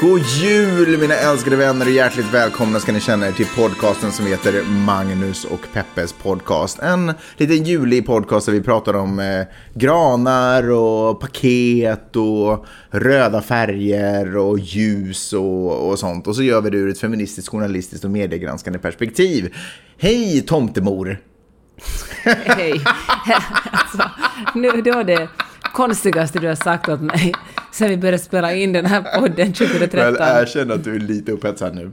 God jul mina älskade vänner och hjärtligt välkomna ska ni känna er till podcasten som heter Magnus och Peppes podcast. En liten julig podcast där vi pratar om eh, granar och paket och röda färger och ljus och, och sånt. Och så gör vi det ur ett feministiskt, journalistiskt och mediegranskande perspektiv. Hej tomtemor! Hej. alltså, nu, då det konstigaste du har sagt åt mig sen vi började spela in den här podden 2013. Väl erkänn att du är lite upphetsad nu.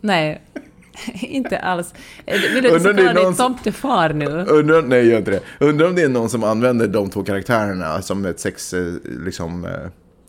Nej, inte alls. Vill du det är kalla dig tomtefar nu? Undrar, nej, gör inte det. Undrar om det är någon som använder de två karaktärerna som ett sex, eh, liksom, eh,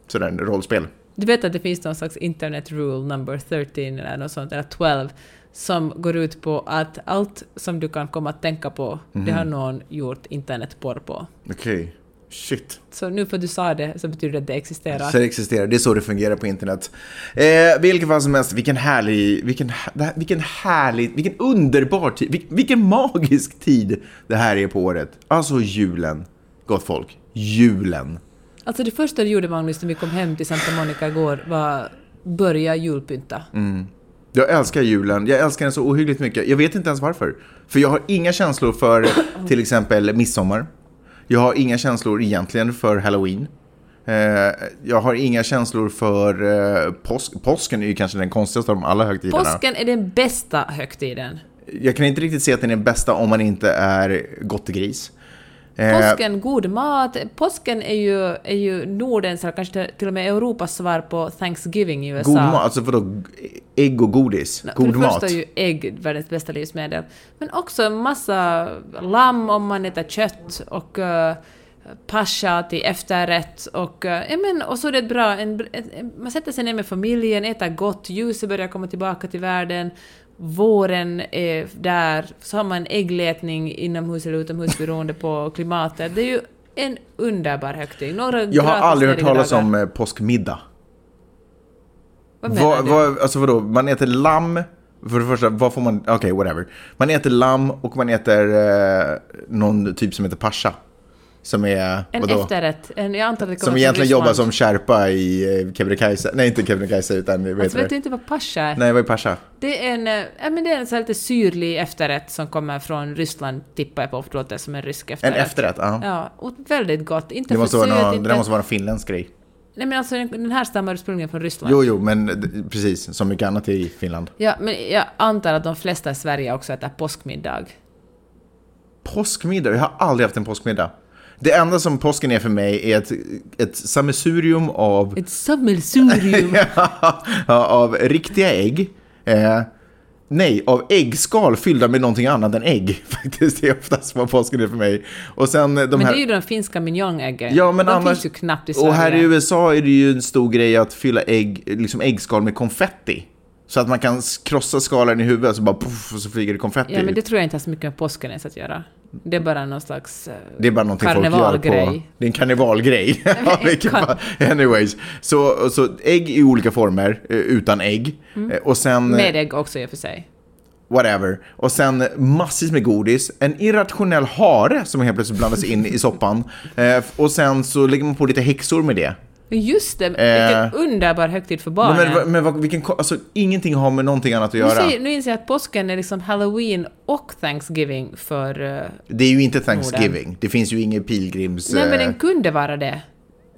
sådär, rollspel. Du vet att det finns någon slags internet rule number 13 eller något sånt, eller 12, som går ut på att allt som du kan komma att tänka på, det Mhm. har någon gjort internetporr på. Okej, shit. Så nu för att du sa det så betyder det att det existerar. Så det existerar, det är så det fungerar på internet. Eh, vilken fall som helst, vilken härlig, vilken, vilken härlig, vilken underbar tid, vilken, vilken magisk tid det här är på året. Alltså julen, gott folk. Julen. Alltså det första du gjorde Magnus när vi kom hem till Santa Monica igår var börja julpynta. Mm. Jag älskar julen, jag älskar den så ohyggligt mycket. Jag vet inte ens varför. För jag har inga känslor för till exempel midsommar. Jag har inga känslor egentligen för halloween. Eh, jag har inga känslor för eh, påsk. Påsken är ju kanske den konstigaste av de alla högtiderna. Påsken är den bästa högtiden. Jag kan inte riktigt se att den är bästa om man inte är gottegris. Eh, Påsken, god mat. Påsken är ju, är ju Nordens, eller kanske till och med Europas svar på Thanksgiving i USA. god mat, alltså vadå? Ägg och godis? För God det mat? första är ju ägg världens bästa livsmedel. Men också en massa lamm om man äter kött och uh, pascha till efterrätt och, uh, ja, men, och så är det bra, en, en, man sätter sig ner med familjen, äter gott, ljuset börjar komma tillbaka till världen, våren är där, så har man äggletning inomhus eller utomhus beroende på klimatet. Det är ju en underbar högtid. Några Jag har aldrig hört talas dagar. om eh, påskmiddag. Vad menar Vad, du? alltså vadå, man äter lamm, för det första, vad får man, okej whatever. Man äter lamm och man äter eh, någon typ som heter pascha. Som är, En vadå? efterrätt. En, jag antar att det kommer Som egentligen jobbar som kärpa i eh, Kebnekaise, nej inte Kebnekaise utan vad Alltså, vet du det? inte vad pascha är? Nej vad är pascha? Det är en, ja, men det är en så lite syrlig efterrätt som kommer från Ryssland, tippar jag på, för det låter som en rysk En efterrätt. efterrätt, ja. Ja, och väldigt gott. Inte Det för måste, vara någon, det inte... där måste vara en finländsk grej. Nej men alltså den här stammar ursprungligen från Ryssland. Jo, jo, men precis, som mycket annat i Finland. Ja, men jag antar att de flesta i Sverige också äter påskmiddag. Påskmiddag, jag har aldrig haft en påskmiddag. Det enda som påsken är för mig är ett, ett sammelsurium av Ett sammelsurium. av riktiga ägg. Eh, nej, av äggskal fyllda med någonting annat än ägg. Faktiskt, det är oftast vad påsken är för mig. Och sen de men här... det är ju de finska mignonäggen. Ja, men de annars... finns ju knappt i Sverige. Och här i USA är det ju en stor grej att fylla ägg, liksom äggskal med konfetti. Så att man kan krossa skalen i huvudet och så bara puff, och så flyger det konfetti Ja, men det tror jag inte har så mycket med påsken ens att göra. Det är bara någon slags... eh, Det är bara någonting folk gör på... Det är en karnevalgrej. Anyways. Så, så ägg i olika former, eh, utan ägg. Eh, Och sen... Mm. Med ägg också i och för sig. whatever. Och sen massvis med godis. En irrationell hare som helt plötsligt blandas in i soppan. Eh, och sen så lägger man på lite häxor med det. Just det, Eh. vilken underbar högtid för barnen. men, men vilken, alltså, ingenting har med någonting annat att Nu, göra. säger, nu inser jag att påsken är liksom halloween och thanksgiving för... eh, Det är ju inte Thanksgiving. Det finns ju ingen pilgrims... nej men eh, den kunde vara det.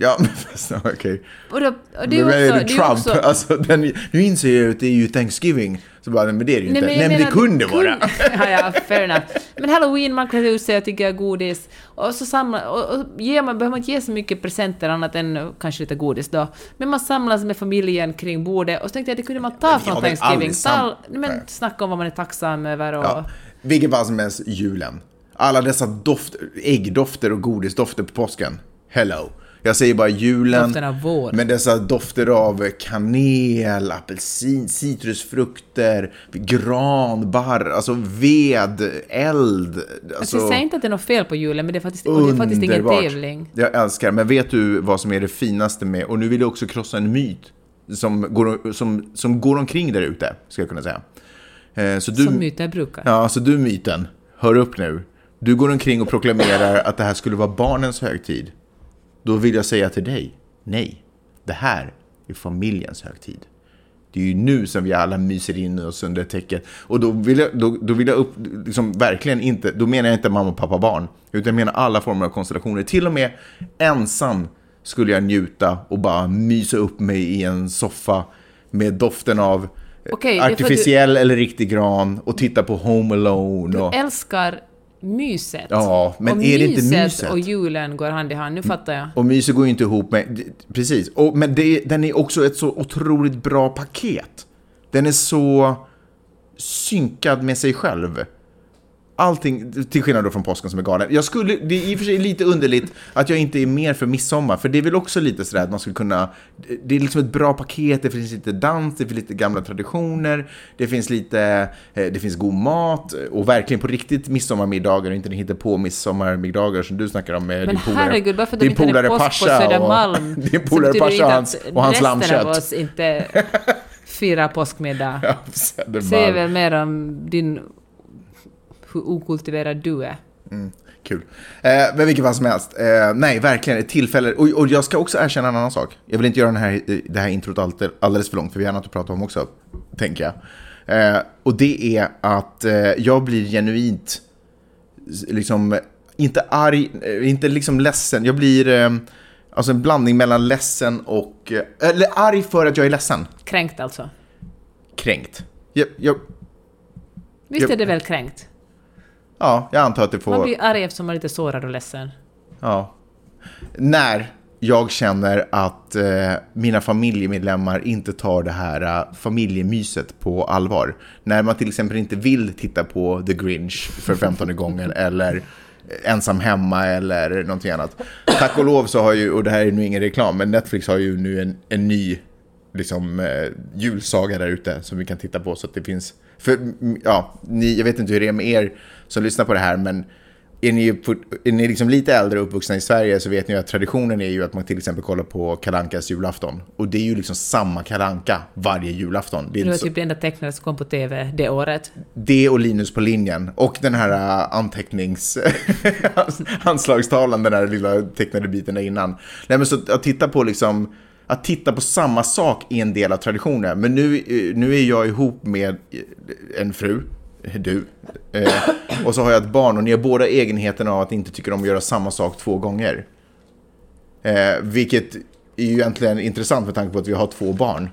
Ja, men okej. Och, då, och det är ju Men också... är det det ju Trump? också Alltså, den, nu inser jag att det är ju Thanksgiving. Så bara, nej, men det är det ju inte. Nej, jag men det kunde kun- vara. ja, ja, fair enough. Men halloween, man klär ut sig och tycker godis. Och så samlar, och, och ger man, behöver man inte ge så mycket presenter annat än kanske lite godis då. Men man samlas med familjen kring bordet och så tänkte jag att det kunde man ta Men från Thanksgiving. aldrig sam- Ta, men Nej. snacka om vad man är tacksam över och... Ja, vilken fall som helst, julen. Alla dessa doft, äggdofter och godisdofter på påsken. Hello. Jag säger bara julen. Doften av vår. Men dessa dofter av kanel, apelsin, citrusfrukter, gran, barr, alltså ved, eld. Alltså, jag säger inte att det är något fel på julen, men det är faktiskt, det är faktiskt ingen tävling. Jag älskar, men vet du vad som är det finaste med, och nu vill jag också krossa en myt som går, som, som går omkring där ute, ska jag kunna säga. Eh, Så du, Som myter brukar. Ja, så du myten, hör upp nu. Du går omkring och proklamerar att det här skulle vara barnens högtid. Då vill jag säga till dig, nej. Det här är familjens högtid. Det är ju nu som vi alla myser in oss under täcket. Och då vill jag, då, då vill jag upp, liksom verkligen inte, då menar jag inte mamma, pappa, barn. Utan jag menar alla former av konstellationer. Till och med ensam skulle jag njuta och bara mysa upp mig i en soffa med doften av Okej, att du- artificiell eller riktig gran och titta på Home Alone. Och, Älskar myset. Ja, men och är det inte myset och julen går hand i hand. Nu fattar jag. och myset går ju inte ihop med... Precis. Och, men det, den är också ett så otroligt bra paket. Den är så synkad med sig själv. Allting, till skillnad då från påsken som är galen. Jag skulle, det är i och för sig lite underligt att jag inte är mer för midsommar, för det är väl också lite sådär att man skulle kunna... Det är liksom ett bra paket, det finns lite dans, det finns lite gamla traditioner, det finns lite... eh, Det finns god mat och verkligen på riktigt midsommarmiddagar och inte den hittar på midsommarmiddagar som du snackar om med Men din polare. herregud, bara för att de inte hade polare påsk på och- Din polare Pasha och hans, och hans resten av lammkött. oss inte firar påskmiddag. Ja. Säger väl mer om din... hur okultiverad du är. Kul. Eh, men vilket fall som helst. Eh, nej, verkligen ett tillfälle. Och, och jag ska också erkänna en annan sak. Jag vill inte göra den här, det här introt alldeles för långt, för vi har annat att prata om också, tänker jag. Eh, och det är att eh, jag blir genuint, liksom, inte arg, eh, inte liksom ledsen. Jag blir eh, alltså en blandning mellan ledsen och, eh, eller arg för att jag är ledsen. Kränkt alltså. Kränkt. Jag, jag, Visst Jag- är det väl kränkt? Ja, jag antar att det får... Man blir arg eftersom man är lite sårad och ledsen. Ja. När jag känner att eh, mina familjemedlemmar inte tar det här eh, familjemyset på allvar. När man till exempel inte vill titta på The Grinch för 15 gången eller ensam hemma eller någonting annat. Tack och lov så har ju, och det här är nu ingen reklam, men Netflix har ju nu en, en ny liksom, eh, julsaga där ute som vi kan titta på så att det finns. För, ja, ni, jag vet inte hur det är med er som lyssnar på det här, men är ni, är ni liksom lite äldre och uppvuxna i Sverige så vet ni att traditionen är ju att man till exempel kollar på Kalankas julafton. Och det är ju liksom samma Kalanka varje julafton. Det är Det var så, typ det enda tecknade som kom på TV det året. det och Linus på linjen. Och den här äh, antecknings... anslagstavlan, den här lilla tecknade biten där innan. Nej men så att titta på liksom... Att titta på samma sak är en del av traditionen. Men nu, eh, nu är jag ihop med eh, en fru, du. Eh, och så har jag ett barn och ni har båda egenheten av att inte tycker om att göra samma sak två gånger. Eh, vilket är ju egentligen intressant med tanke på att vi har två barn.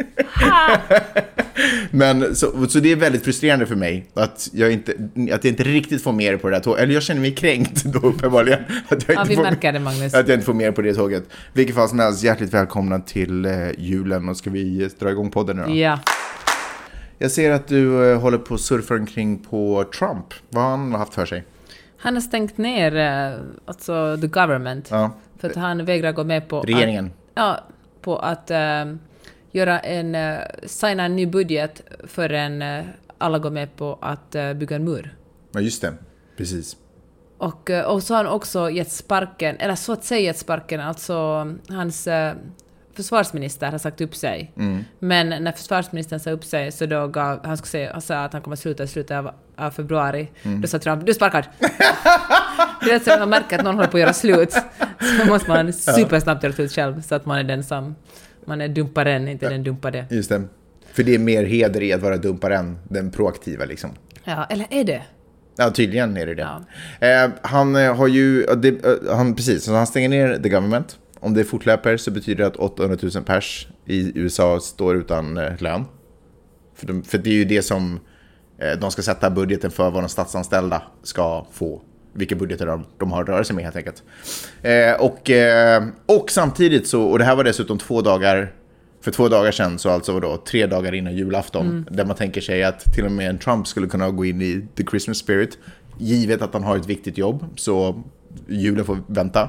Men så, så det är väldigt frustrerande för mig att jag inte, att jag inte riktigt får det på det där tåget. Eller jag känner mig kränkt då uppenbarligen. Att jag Ja, vi får, märker det Magnus. Att jag inte får med på det tåget. Vilket fall som helst, hjärtligt välkomna till eh, julen och ska vi dra igång podden nu då? Ja. Jag ser att du eh, håller på att surfa omkring på Trump. Vad har han haft för sig? Han har stängt ner eh, alltså the government. Ja, För att han vägrar gå med på regeringen. Att, ja, på att eh, göra en, uh, signa en ny budget förrän uh, alla går med på att eh, bygga en mur. Ja, just det. Precis. Och, och så har han också gett sparken, eller så att säga gett sparken, alltså hans försvarsminister har sagt upp sig. Mm. Men när försvarsministern sa upp sig så då gav, han, skulle säga, han sa att han kommer sluta i slutet av, av februari. Mm. Då sa Trump ”du är sparkad”. det är så när man märker att någon håller på att göra slut så måste man supersnabbt göra slut själv så att man är den som, man är dumparen, inte den dumpade. Just det. För det är mer heder i att vara dumpare än den proaktiva liksom. Ja, eller är det? Ja, tydligen är det det. Ja. Eh, han eh, har ju, ja, det, eh, han, precis, så han stänger ner the government. Om det fortlöper så betyder det att 800 000 pers i USA står utan eh, lön. För, de, för det är ju det som de ska sätta budgeten för vad de statsanställda ska få. Vilka budgetar de, de har att röra sig med helt enkelt. Eh, och, eh, och samtidigt så, och det här var dessutom två dagar för två dagar sedan, så alltså vadå, tre dagar innan julafton, där man tänker sig att till och med en Trump skulle kunna gå in i the Christmas spirit, givet att han har ett viktigt jobb, så julen får vänta.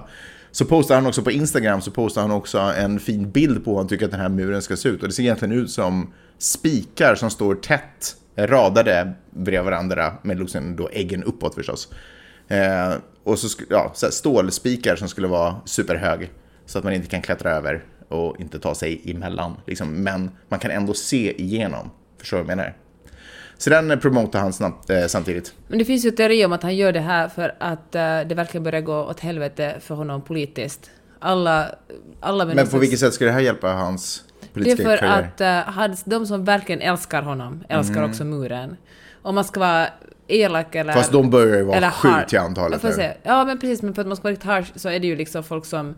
Så postar han också på Instagram så postar han också en fin bild på hur han tycker att den här muren ska se ut. Och det ser egentligen ut som spikar som står tätt radade bredvid varandra med liksom då äggen uppåt förstås. Eh, och så, ja, så stålspikar som skulle vara superhög så att man inte kan klättra över och inte ta sig emellan. Liksom. Men man kan ändå se igenom. Förstår du vad jag menar? Så den eh, promotar han snabbt, eh, samtidigt. Men det finns ju teori om att han gör det här för att eh, det verkligen börjar gå åt helvete för honom politiskt. Alla, alla Men på vilket sätt ska det här hjälpa hans Det är politiska för karriär? att hans, de som verkligen älskar honom älskar också muren. Om man ska vara elak eller... Fast de börjar ju vara sju till antalet jag? Ja, men precis. Men för att man ska vara riktigt harsh så är det ju liksom folk som...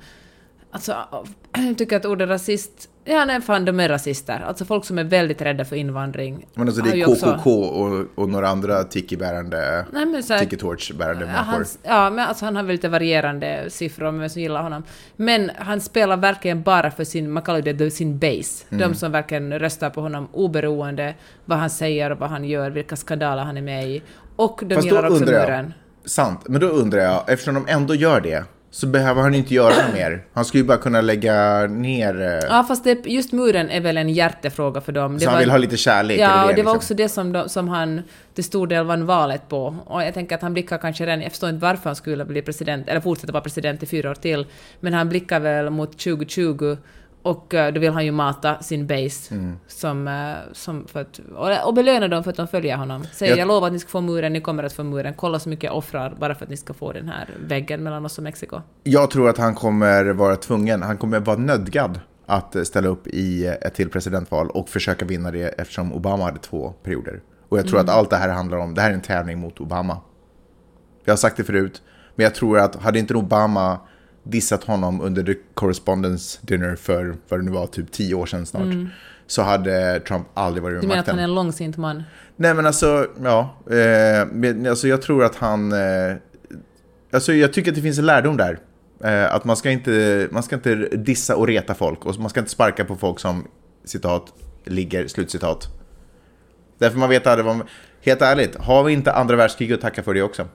Alltså, jag tycker att ordet rasist... Ja, nej, fan, de är rasister. Alltså folk som är väldigt rädda för invandring. Men alltså det är också- KKK och, och några andra tiki-bärande, men tiki-torch-bärande Ja, människor. han, ja, men alltså han har väl lite varierande siffror om vem som gillar honom. Men han spelar verkligen bara för sin, man kallar det sin base. Mm. De som verkligen röstar på honom oberoende vad han säger och vad han gör, vilka skandaler han är med i. Och de Fast gillar också muren. sant, men då undrar jag, eftersom de ändå gör det, så behöver han inte göra något mer. Han skulle ju bara kunna lägga ner... eh, Ja, fast det, just muren är väl en hjärtefråga för dem. så han vill ha lite kärlek? är Ja, det och det var liksom? också det som, de, som han till stor del vann valet på. Och jag tänker att han blickar kanske redan, jag förstår inte varför han skulle bli president, eller fortsätta vara president i fyra år till, men han blickar väl mot 2020 och eh, då vill han ju mata sin base Mm. som, eh, som för att, och, belöna dem för att de följer honom. Säger Jag- jag lovar att ni ska få muren, ni kommer att få muren, kolla så mycket jag offrar bara för att ni ska få den här väggen mellan oss och Mexiko. Jag tror att han kommer vara tvungen, han kommer vara nödgad att ställa upp i ett till presidentval och försöka vinna det eftersom Obama hade två perioder. Och jag tror Mm. att allt det här handlar om, det här är en tävling mot Obama. Jag har sagt det förut, men jag tror att hade inte Obama dissat honom under the correspondence dinner för vad det nu var, typ tio år sedan snart, så hade Trump aldrig varit Mm. Du vid menar att makten. han är en långsint man? Nej men alltså, ja. Eh, men, alltså jag tror att han... Eh, alltså jag tycker att det finns en lärdom där. Eh, att man ska, inte, man ska inte dissa och reta folk och man ska inte sparka på folk som, citat, ligger, slutcitat. Därför man vet aldrig vad... man- Helt ärligt, har vi inte andra världskriget att tacka för det också?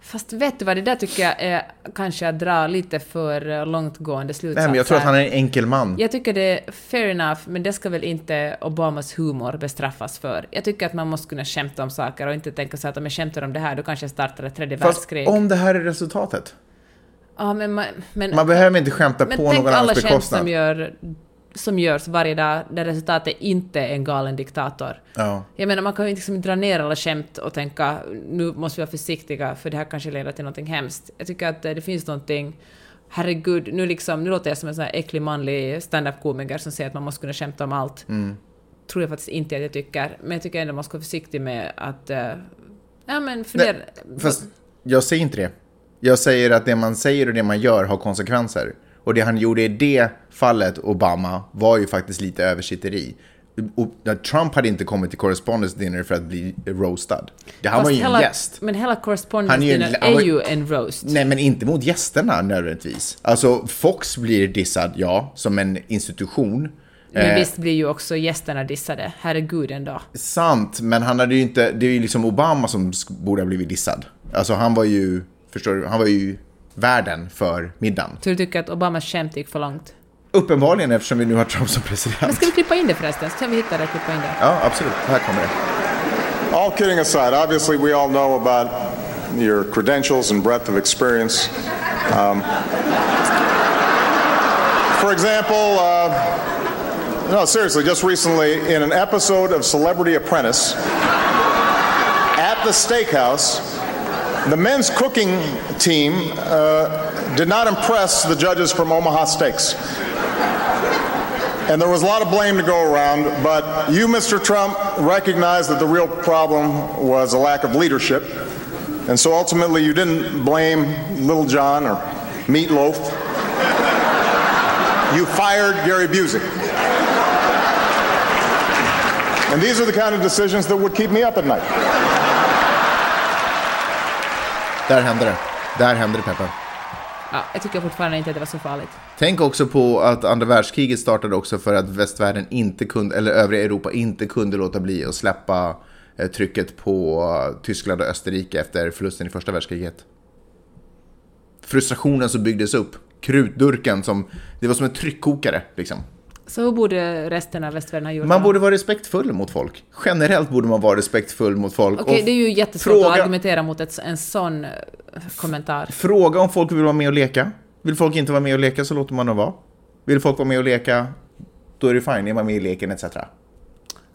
Fast vet du vad, det där tycker jag är kanske att dra lite för eh, långtgående slutsatser. Nej men jag tror att han är en enkel man. Jag tycker det är fair enough, men det ska väl inte Obamas humor bestraffas för. Jag tycker att man måste kunna skämta om saker och inte tänka så att om jag skämtar om det här, då kanske jag startar ett tredje Fast världskrig. om det här är resultatet. Ja, men, man, men, Man behöver inte skämta men på tänk någon alla annans skämt bekostnad. som, gör, som görs varje dag där resultatet inte är en galen diktator. Ja. Jag menar, man kan ju liksom dra ner alla skämt och tänka nu måste vi vara försiktiga för det här kanske leder till någonting hemskt. Jag tycker att eh, det finns någonting Herregud, nu, liksom, nu låter jag som en sån här äcklig manlig stand-up-komiker som säger att man måste kunna skämta om allt. Mm. Tror jag faktiskt inte att jag tycker. Men jag tycker ändå man ska vara försiktig med att... eh, ja men fundera... Fast jag säger inte det. Jag säger att det man säger och det man gör har konsekvenser. Och det han gjorde i det fallet, Obama, var ju faktiskt lite översitteri. Trump hade inte kommit till correspondence dinner för att bli roastad. Han Fast var ju en hela, gäst. Men hela correspondence Han är ju en- dinner är ju en roast. Nej, men inte mot gästerna nödvändigtvis. Alltså, Fox blir dissad, ja, som en institution. Men Eh, visst blir ju också gästerna dissade. Herregud ändå. Sant, men han hade ju inte, det är ju liksom Obama som borde ha blivit dissad. Alltså han var ju, förstår du, han var ju värden för middagen. Så du tycker att Obamas skämt gick för långt? Uppenbarligen eftersom vi nu har Trump som Men president. ska vi klippa in det förresten? Så kan vi hitta det och klippa in det. Ja, absolut. Här kommer det. All kidding aside, obviously we all know about your credentials and breadth of experience. Um, for example, uh, no, seriously, just recently in an episode of Celebrity Apprentice at the steakhouse, the men's cooking team uh, did not impress the judges from Omaha Steaks. And there was a lot of blame to go around, but you, Mr. Trump, recognized that the real problem was a lack of leadership. And so ultimately, you didn't blame Little John or Meatloaf. You fired Gary Busey. And these are the kind of decisions that would keep me up at night. Där hände det. Där hände det, Peppe. Ja, jag tycker fortfarande inte att det var så farligt. Tänk också på att andra världskriget startade också för att västvärlden inte kunde, eller övriga Europa inte kunde låta bli att släppa eh, trycket på eh, Tyskland och Österrike efter förlusten i första världskriget. Frustrationen som byggdes upp krutdurken som, det var som en tryckkokare liksom. Så hur borde resten av västvärlden ha gjort? Man borde vara respektfull mot folk. Generellt borde man vara respektfull mot folk. Okej, Och det är ju jättesvårt fråga- att argumentera mot ett, en sån eh, kommentar. Fråga om folk vill vara med och leka. Vill folk inte vara med och leka så låter man dem vara. Vill folk vara med och leka, då är det fine, är man med i leken etc.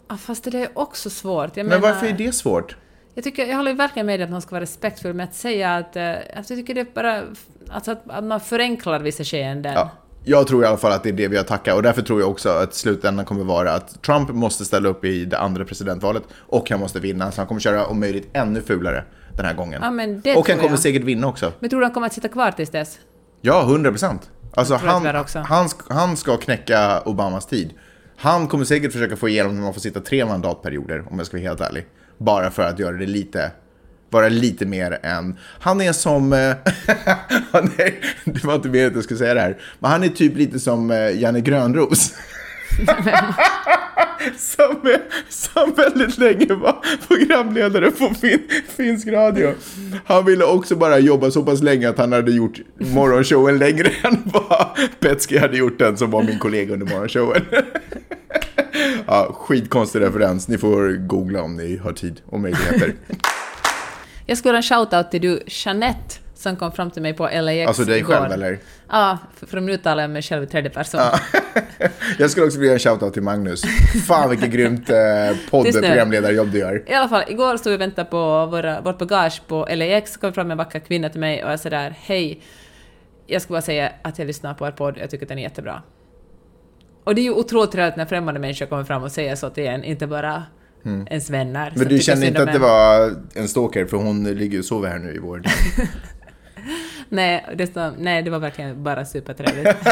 Ja, fast det är också svårt. Jag Men menar, varför är det svårt? Jag, tycker, jag håller verkligen med dig att man ska vara respektfull, men att säga att... Eh, alltså jag tycker det är bara... Alltså att, att man förenklar vissa skeenden. Ja, jag tror i alla fall att det är det vi har tackat och därför tror jag också att slutändan kommer vara att Trump måste ställa upp i det andra presidentvalet och han måste vinna så han kommer köra om möjligt ännu fulare den här gången. Ja, och han kommer jag. säkert vinna också. Men tror du han kommer att sitta kvar tills dess? Ja, 100 procent. Alltså han, han, han ska knäcka Obamas tid. Han kommer säkert försöka få igenom att man får sitta tre mandatperioder, om jag ska vara helt ärlig. Bara för att göra det lite, vara lite mer än... Han är som... Eh, han är, det var inte meningen att jag skulle säga det här. Men han är typ lite som eh, Janne Grönros. som, som väldigt länge var programledare på fin, finsk radio. Han ville också bara jobba så pass länge att han hade gjort morgonshowen längre än vad Petski hade gjort den som var min kollega under morgonshowen. ja, skitkonstig referens. Ni får googla om ni har tid och möjligheter. Jag skulle göra en shout-out till du, Jeanette, som kom fram till mig på LAX Alltså dig igår. själv eller? Ja, för, nu uttalar jag mig själv i tredje person. Jag skulle också vilja göra en shoutout till Magnus. Fan vilket grymt eh, podd-programledarjobb du gör. I alla fall, igår stod vi och väntade på våra, vårt bagage på LAX, så kom fram en vacker kvinna till mig och jag sådär, hej, jag ska bara säga att jag lyssnar på er podd, jag tycker att den är jättebra. Och det är ju otroligt trevligt när främmande människor kommer fram och säger så till en, inte bara ens vänner. som Mm. Men du synd inte att det var en stalker för hon ligger och sover här nu i vår Nej, det, stod, nej, det var verkligen bara supertrevligt.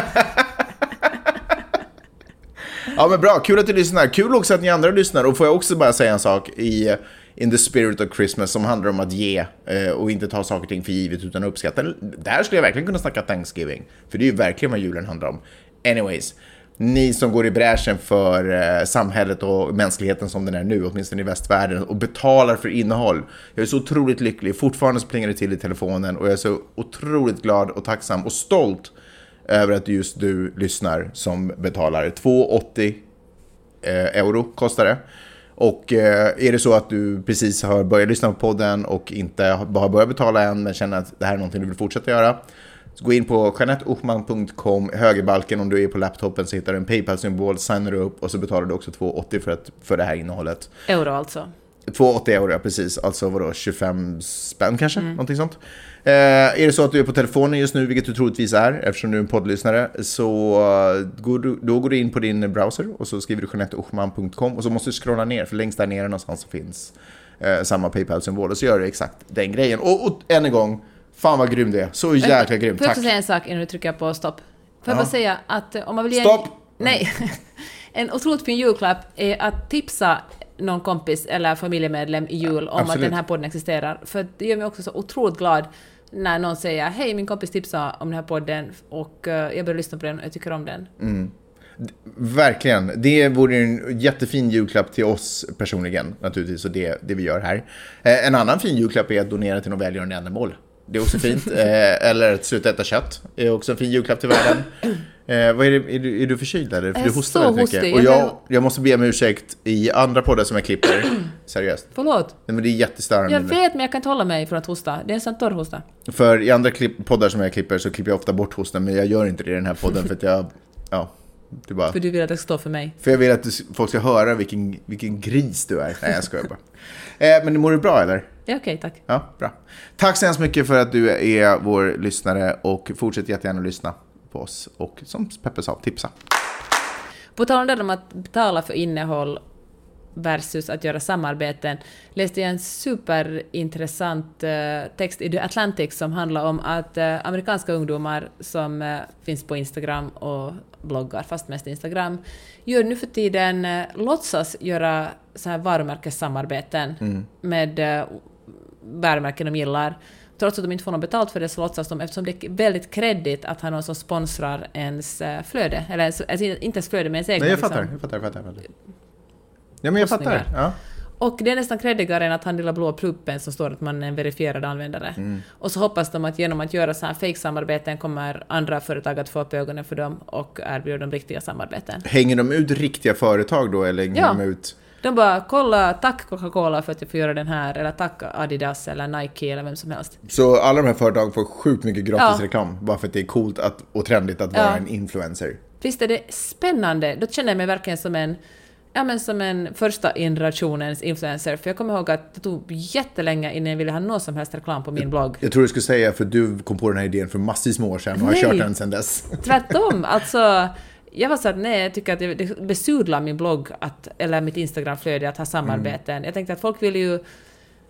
Ja men bra, kul att du lyssnar. Kul också att ni andra lyssnar. Och får jag också bara säga en sak i In the spirit of Christmas som handlar om att ge eh, och inte ta saker och ting för givet utan uppskatta. Där skulle jag verkligen kunna snacka Thanksgiving. För det är ju verkligen vad julen handlar om. Anyways, ni som går i bräschen för eh, samhället och mänskligheten som den är nu, åtminstone i västvärlden, och betalar för innehåll. Jag är så otroligt lycklig. Fortfarande så plingar det till i telefonen och jag är så otroligt glad och tacksam och stolt över att just du lyssnar som betalar 2,80 eh, euro kostar det. Och eh, är det så att du precis har börjat lyssna på podden och inte har börjat betala än men känner att det här är någonting du vill fortsätta göra. Så gå in på janetteochman.com, högerbalken om du är på laptopen så hittar du en Paypal-symbol, signar du upp och så betalar du också 2,80 för, att, för det här innehållet. Euro alltså. 2,80 euro, ja, precis. Alltså vadå, 25 spänn kanske? Någonting sånt. Eh, är det så att du är på telefonen just nu, vilket du troligtvis är, eftersom du är en poddlyssnare, så eh, går du, då går du in på din browser och så skriver du janetteochman.com och så måste du scrolla ner, för längst där nere någonstans så finns eh, samma Paypal-symbol och så gör du exakt den grejen. Och, och än en gång, fan vad grym du är. Så jäkla grym, Får jag också säga en sak innan du trycker på stopp? Får jag Ja. bara säga att eh, om man vill ge Stopp! En, nej. en otroligt fin julklapp är att tipsa någon kompis eller familjemedlem i jul om Absolut. att den här podden existerar. För det gör mig också så otroligt glad när någon säger hej min kompis tipsade om den här podden och eh, jag började lyssna på den och jag tycker om den. Mm. Verkligen. Det vore en jättefin julklapp till oss personligen, naturligtvis, och det, det vi gör här. Eh, en annan fin julklapp är att donera till något välgörande ändamål. Det är också fint. Eh, eller att sluta äta kött är också en fin julklapp till världen. Eh, vad är, det, är, du, är du förkyld eller? För du hostar väldigt mycket. Och Jag jag, måste be om ursäkt i andra poddar som jag klipper. Seriöst. Förlåt. Nej, men det är jättestörande. Jag vet men jag kan inte hålla mig från att hosta. Det är en sån torr hosta. För i andra klipp, poddar som jag klipper så klipper jag ofta bort hosten, men jag gör inte det i den här podden för att jag... Ja, är bara... För du vill att det ska stå för mig. För jag vill att du, folk ska höra vilken, vilken gris du är. Nej, jag skojar bara. Eh, men mår du bra eller? Ja, okej, tack. Ja, bra. Tack så hemskt mycket för att du är vår lyssnare och fortsätt jättegärna lyssna på oss. Och som Peppe sa, tipsa. På tal om det om att betala för innehåll versus att göra samarbeten läste jag en superintressant eh, text i The Atlantic som handlar om att eh, amerikanska ungdomar som eh, finns på Instagram och bloggar, fast mest Instagram, gör nu för tiden eh, låtsas göra så här varumärkessamarbeten med eh, varumärken de gillar. Trots att de inte får något betalt för det så låtsas de, eftersom det är väldigt kreddigt att ha någon som sponsrar ens flöde, eller ens, alltså inte ens flöde men ens egna. Nej, jag liksom. Jag fattar, jag fattar. Jag fattar. Ja, men jag fattar. Ja. Och det är nästan creddigare än att han lilla blå pluppen som står att man är en verifierad användare. Mm. Och så hoppas de att genom att göra så här fake-samarbeten kommer andra företag att få upp ögonen för dem och erbjuda dem riktiga samarbeten. Hänger de ut riktiga företag då eller hänger Ja. de ut... De bara “kolla, tack Coca-Cola för att jag får göra den här” eller “tack Adidas” eller Nike eller vem som helst. Så alla de här företagen får sjukt mycket gratis Ja. reklam bara för att det är coolt att, och trendigt att vara Ja. en influencer. Visst är det spännande? Då känner jag mig verkligen som en, ja, men som en första generationens influencer, för jag kommer ihåg att det tog jättelänge innan jag ville ha någon som helst reklam på min blogg. Jag tror du skulle säga för du kom på den här idén för massvis med år sedan och har Nej. kört den sedan dess. Tvärtom, alltså jag var så att nej, jag tycker att det- besudlar min blogg, att, eller mitt Instagramflöde, att ha samarbeten. Jag tänkte att folk vill ju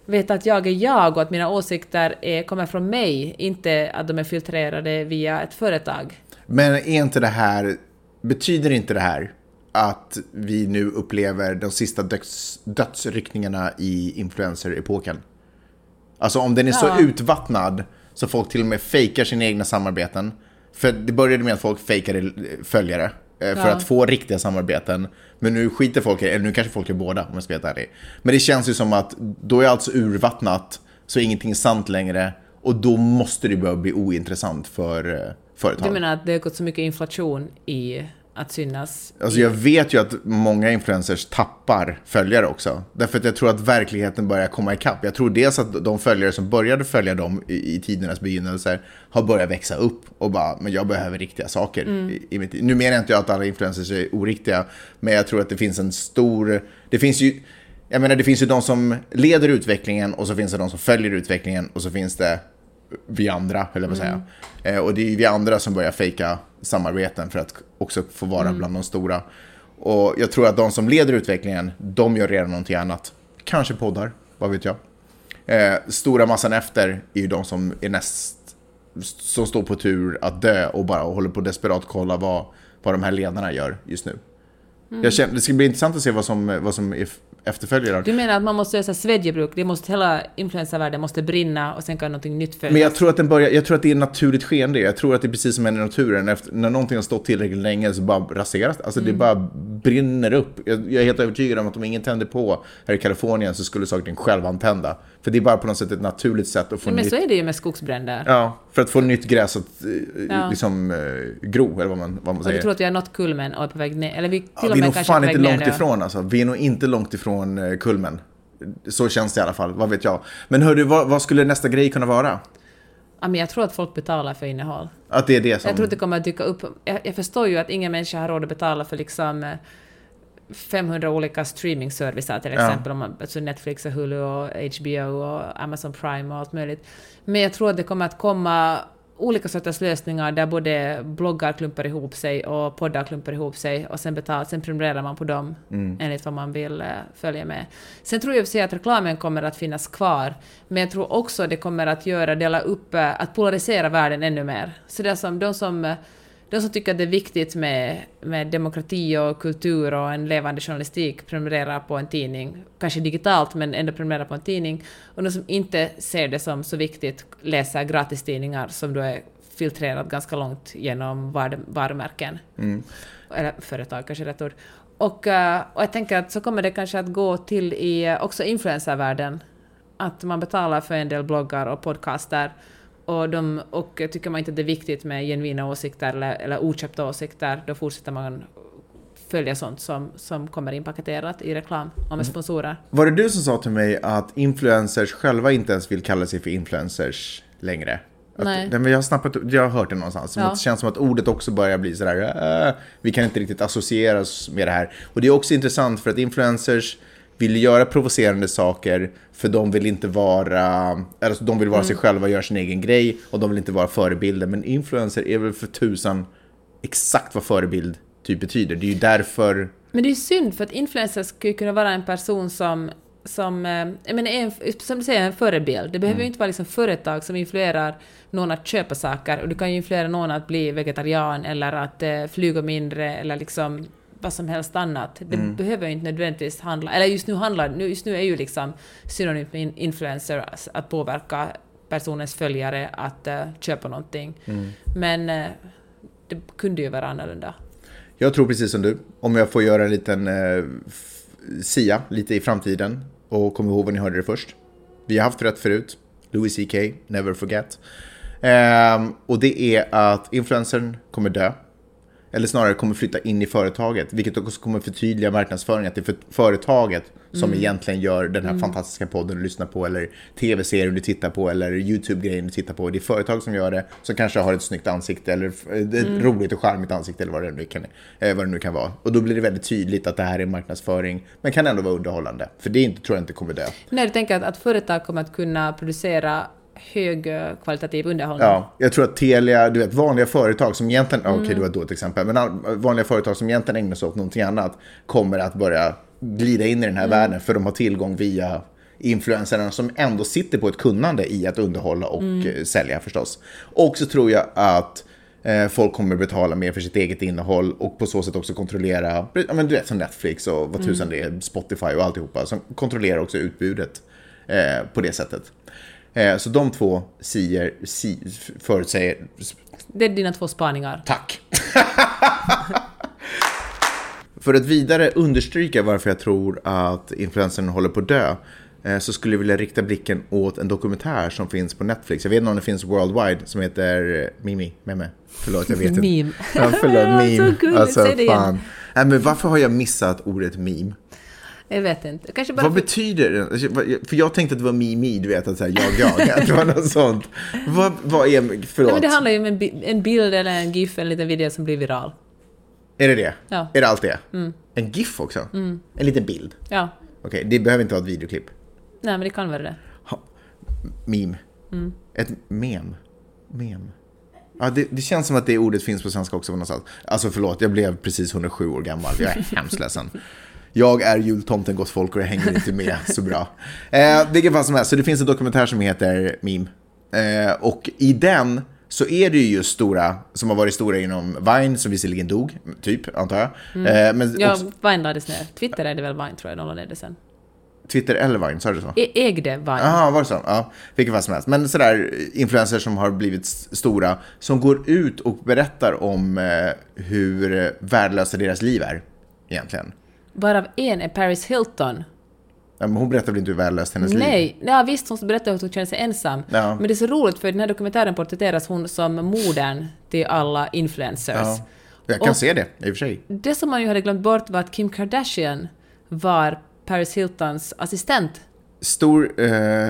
veta att jag är jag och att mina åsikter är, kommer från mig, inte att de är filtrerade via ett företag. Men är inte det här, betyder inte det här att vi nu upplever de sista döds, dödsryckningarna i influencer-epoken? Alltså om den är så Ja. utvattnad så folk till och med fejkar sina egna samarbeten. För det började med att folk fejkade eh, följare eh, för Ja. att få riktiga samarbeten. Men nu skiter folk i eller nu kanske folk är båda om jag ska vara ärlig. Men det känns ju som att då är allt så urvattnat så ingenting är sant längre. Och då måste det börja bli ointressant för eh, företag. Du menar att det har gått så mycket inflation i att synas? Alltså jag vet ju att många influencers tappar följare också. Därför att jag tror att verkligheten börjar komma ikapp. Jag tror dels att de följare som började följa dem i, i tidernas begynnelser har börjat växa upp och bara, men jag behöver riktiga saker. I, i mitt, nu menar jag inte att alla influencers är oriktiga, men jag tror att det finns en stor, det finns ju, jag menar det finns ju de som leder utvecklingen och så finns det de som följer utvecklingen och så finns det vi andra, höll jag på att säga. Eh, och det är ju vi andra som börjar fejka samarbeten för att också få vara bland de stora. Och jag tror att de som leder utvecklingen, de gör redan någonting annat. Kanske poddar, vad vet jag. Eh, stora massan efter är ju de som är näst, som står på tur att dö och bara håller på att desperat kolla vad, vad de här ledarna gör just nu. Jag känner, det ska bli intressant att se vad som, vad som är efterföljare. Du menar att man måste göra svedjebruk, det måste, hela influencervärlden måste brinna och sen kan någonting nytt födas? Men jag tror att den börjar, jag tror att det är naturligt skeende. Jag tror att det är precis som i naturen. Efter, när någonting har stått tillräckligt länge så bara raseras. Alltså Mm. det bara brinner upp. Jag, jag är helt övertygad om att om ingen tänder på här i Kalifornien så skulle saker självantända. För det är bara på något sätt ett naturligt sätt att få Men nytt... så är det ju med skogsbränder. Ja, för att få nytt gräs att eh, Ja. liksom eh, gro, eller vad man, vad man Och säger. du tror att vi har nått kulmen och är på väg ner? Eller vi till Ja, och vi är nog fan inte långt ifrån alltså. Vi är nog inte långt ifrån eh, kulmen. Så känns det i alla fall, vad vet jag. Men hörru, vad, vad skulle nästa grej kunna vara? Ja, men jag tror att folk betalar för innehåll. Att det är det som... Jag tror att det kommer att dyka upp. Jag, jag förstår ju att ingen människa har råd att betala för liksom eh, 500 olika streamingservicer till Ja. exempel, om man, alltså Netflix och Hulu och HBO och Amazon Prime och allt möjligt. Men jag tror att det kommer att komma olika sorters lösningar där både bloggar klumpar ihop sig och poddar klumpar ihop sig och sen, betalar, sen prenumererar man på dem enligt vad man vill eh, följa med. Sen tror jag för sig att reklamen kommer att finnas kvar, men jag tror också det kommer att göra, dela upp, eh, att polarisera världen ännu mer. Så det är som de som eh, de som tycker att det är viktigt med, med demokrati och kultur och en levande journalistik prenumererar på en tidning, kanske digitalt men ändå prenumererar på en tidning. Och de som inte ser det som så viktigt läser gratistidningar som då är filtrerat ganska långt genom var, varumärken. Eller företag kanske är rätt ord. Och, eh, och jag tänker att så kommer det kanske att gå till i eh, också influencervärlden. Att man betalar för en del bloggar och podcaster och, de, och tycker man inte att det är viktigt med genuina åsikter eller, eller oköpta åsikter, då fortsätter man följa sånt som, som kommer inpaketerat i reklam och med sponsorer. Var det du som sa till mig att influencers själva inte ens vill kalla sig för influencers längre? Att, Nej. men jag, har snappat, jag har hört det någonstans. Ja. Det känns som att ordet också börjar bli sådär, äh, vi kan inte riktigt associera oss med det här. Och det är också intressant för att influencers vill göra provocerande saker för de vill inte vara, alltså de vill vara sig själva och göra sin egen grej och de vill inte vara förebilder. Men influencer är väl för tusan exakt vad förebild typ betyder. Det är ju därför Men det är ju synd, för att influencers skulle kunna vara en person som som, eh, jag menar, en, som du säger, en förebild. Det behöver ju inte vara liksom företag som influerar någon att köpa saker, och du kan ju influera någon att bli vegetarian eller att eh, flyga mindre eller liksom vad som helst annat. Det behöver ju inte nödvändigtvis handla, eller just nu handlar, nu, just nu är ju liksom synonymt med in- influencer att påverka personens följare att eh, köpa någonting. Men eh, det kunde ju vara annorlunda. Jag tror precis som du, om jag får göra en liten f- sia lite i framtiden, Och kom ihåg var ni hörde det först. Vi har haft rätt förut. Louis CK, never forget. Ehm, och det är att influencern kommer dö. Eller snarare kommer flytta in i företaget, vilket också kommer förtydliga marknadsföringen. Att det är för företaget som egentligen gör den här fantastiska podden du lyssnar på, eller tv-serien du tittar på, eller YouTube-grejen du tittar på. Det är företag som gör det, som kanske har ett snyggt ansikte, eller ett roligt och charmigt ansikte, eller vad det, nu kan, eh, vad det nu kan vara. Och då blir det väldigt tydligt att det här är marknadsföring, men kan ändå vara underhållande. För det är inte, tror jag inte kommer dö. Nej, du tänker att, att företag kommer att kunna producera högkvalitativ underhållning? Ja, jag tror att Telia, du vet vanliga företag som egentligen, okej det var ett dåligt exempel, men vanliga företag som egentligen ägnar sig åt någonting annat kommer att börja glida in i den här världen för de har tillgång via influencerna som ändå sitter på ett kunnande i att underhålla och eh, sälja förstås. Och så tror jag att eh, folk kommer betala mer för sitt eget innehåll och på så sätt också kontrollera, ja, men du vet som Netflix och vad tusan det är, Spotify och alltihopa, som kontrollerar också utbudet eh, på det sättet. Eh, så de två sier, si, förutsäger... Det är dina två spaningar. Tack! För att vidare understryka varför jag tror att influencern håller på att dö eh, så skulle jag vilja rikta blicken åt en dokumentär som finns på Netflix. Jag vet inte om det finns worldwide som heter eh, Mimi, Meme. Förlåt, jag vet inte. Meme. Ja, förlåt, meme. Alltså, fan. Nej, men varför har jag missat ordet meme? Jag vet inte. Kanske bara Vad för- betyder det? För jag tänkte att det var mimi, du vet, att så här, jag, jag, att det var något sånt. Vad, vad är, Nej, förlåt, men det handlar ju om en, bi- en bild eller en GIF, en liten video som blir viral. är det det? Ja. Mm. Är det allt det? En GIF också? En liten bild? Ja. Okej, det behöver inte vara ett videoklipp. Nej, men det kan vara det. Meme. Mm. Ett mem. Mem. Ja, det, det känns som att det ordet finns på svenska också på någonstans. Alltså förlåt, jag blev precis 107 år gammal. Jag är hemskt ledsen. Jag är jultomten gott folk och jag hänger inte med så bra. Eh, vilken fall som helst, så det finns en dokumentär som heter Meme. Eh, och i den så är det ju just stora, som har varit stora inom Vine, som visserligen dog, typ, antar jag. Eh, men Ja, också, Vine lades ner. Twitter är det väl Vine, tror jag, de la ner det sen. Twitter eller Vine, sa du så? E- ägde Vine. Jaha, var det så? Ja, vilken fall som helst. Men sådär influencers som har blivit stora, som går ut och berättar om eh, hur värdelösa deras liv är, egentligen. Varav en är Paris Hilton. Ja, men hon berättar väl inte hur värdelöst hennes liv Nej, ja, visst hon berättade att hon kände sig ensam. Ja. Men det är så roligt för i den här dokumentären porträtteras hon som modern till alla influencers. Ja. Jag kan Och- se det, i och för sig. Det som man ju hade glömt bort var att Kim Kardashian var Paris Hiltons assistent. Stor, eh,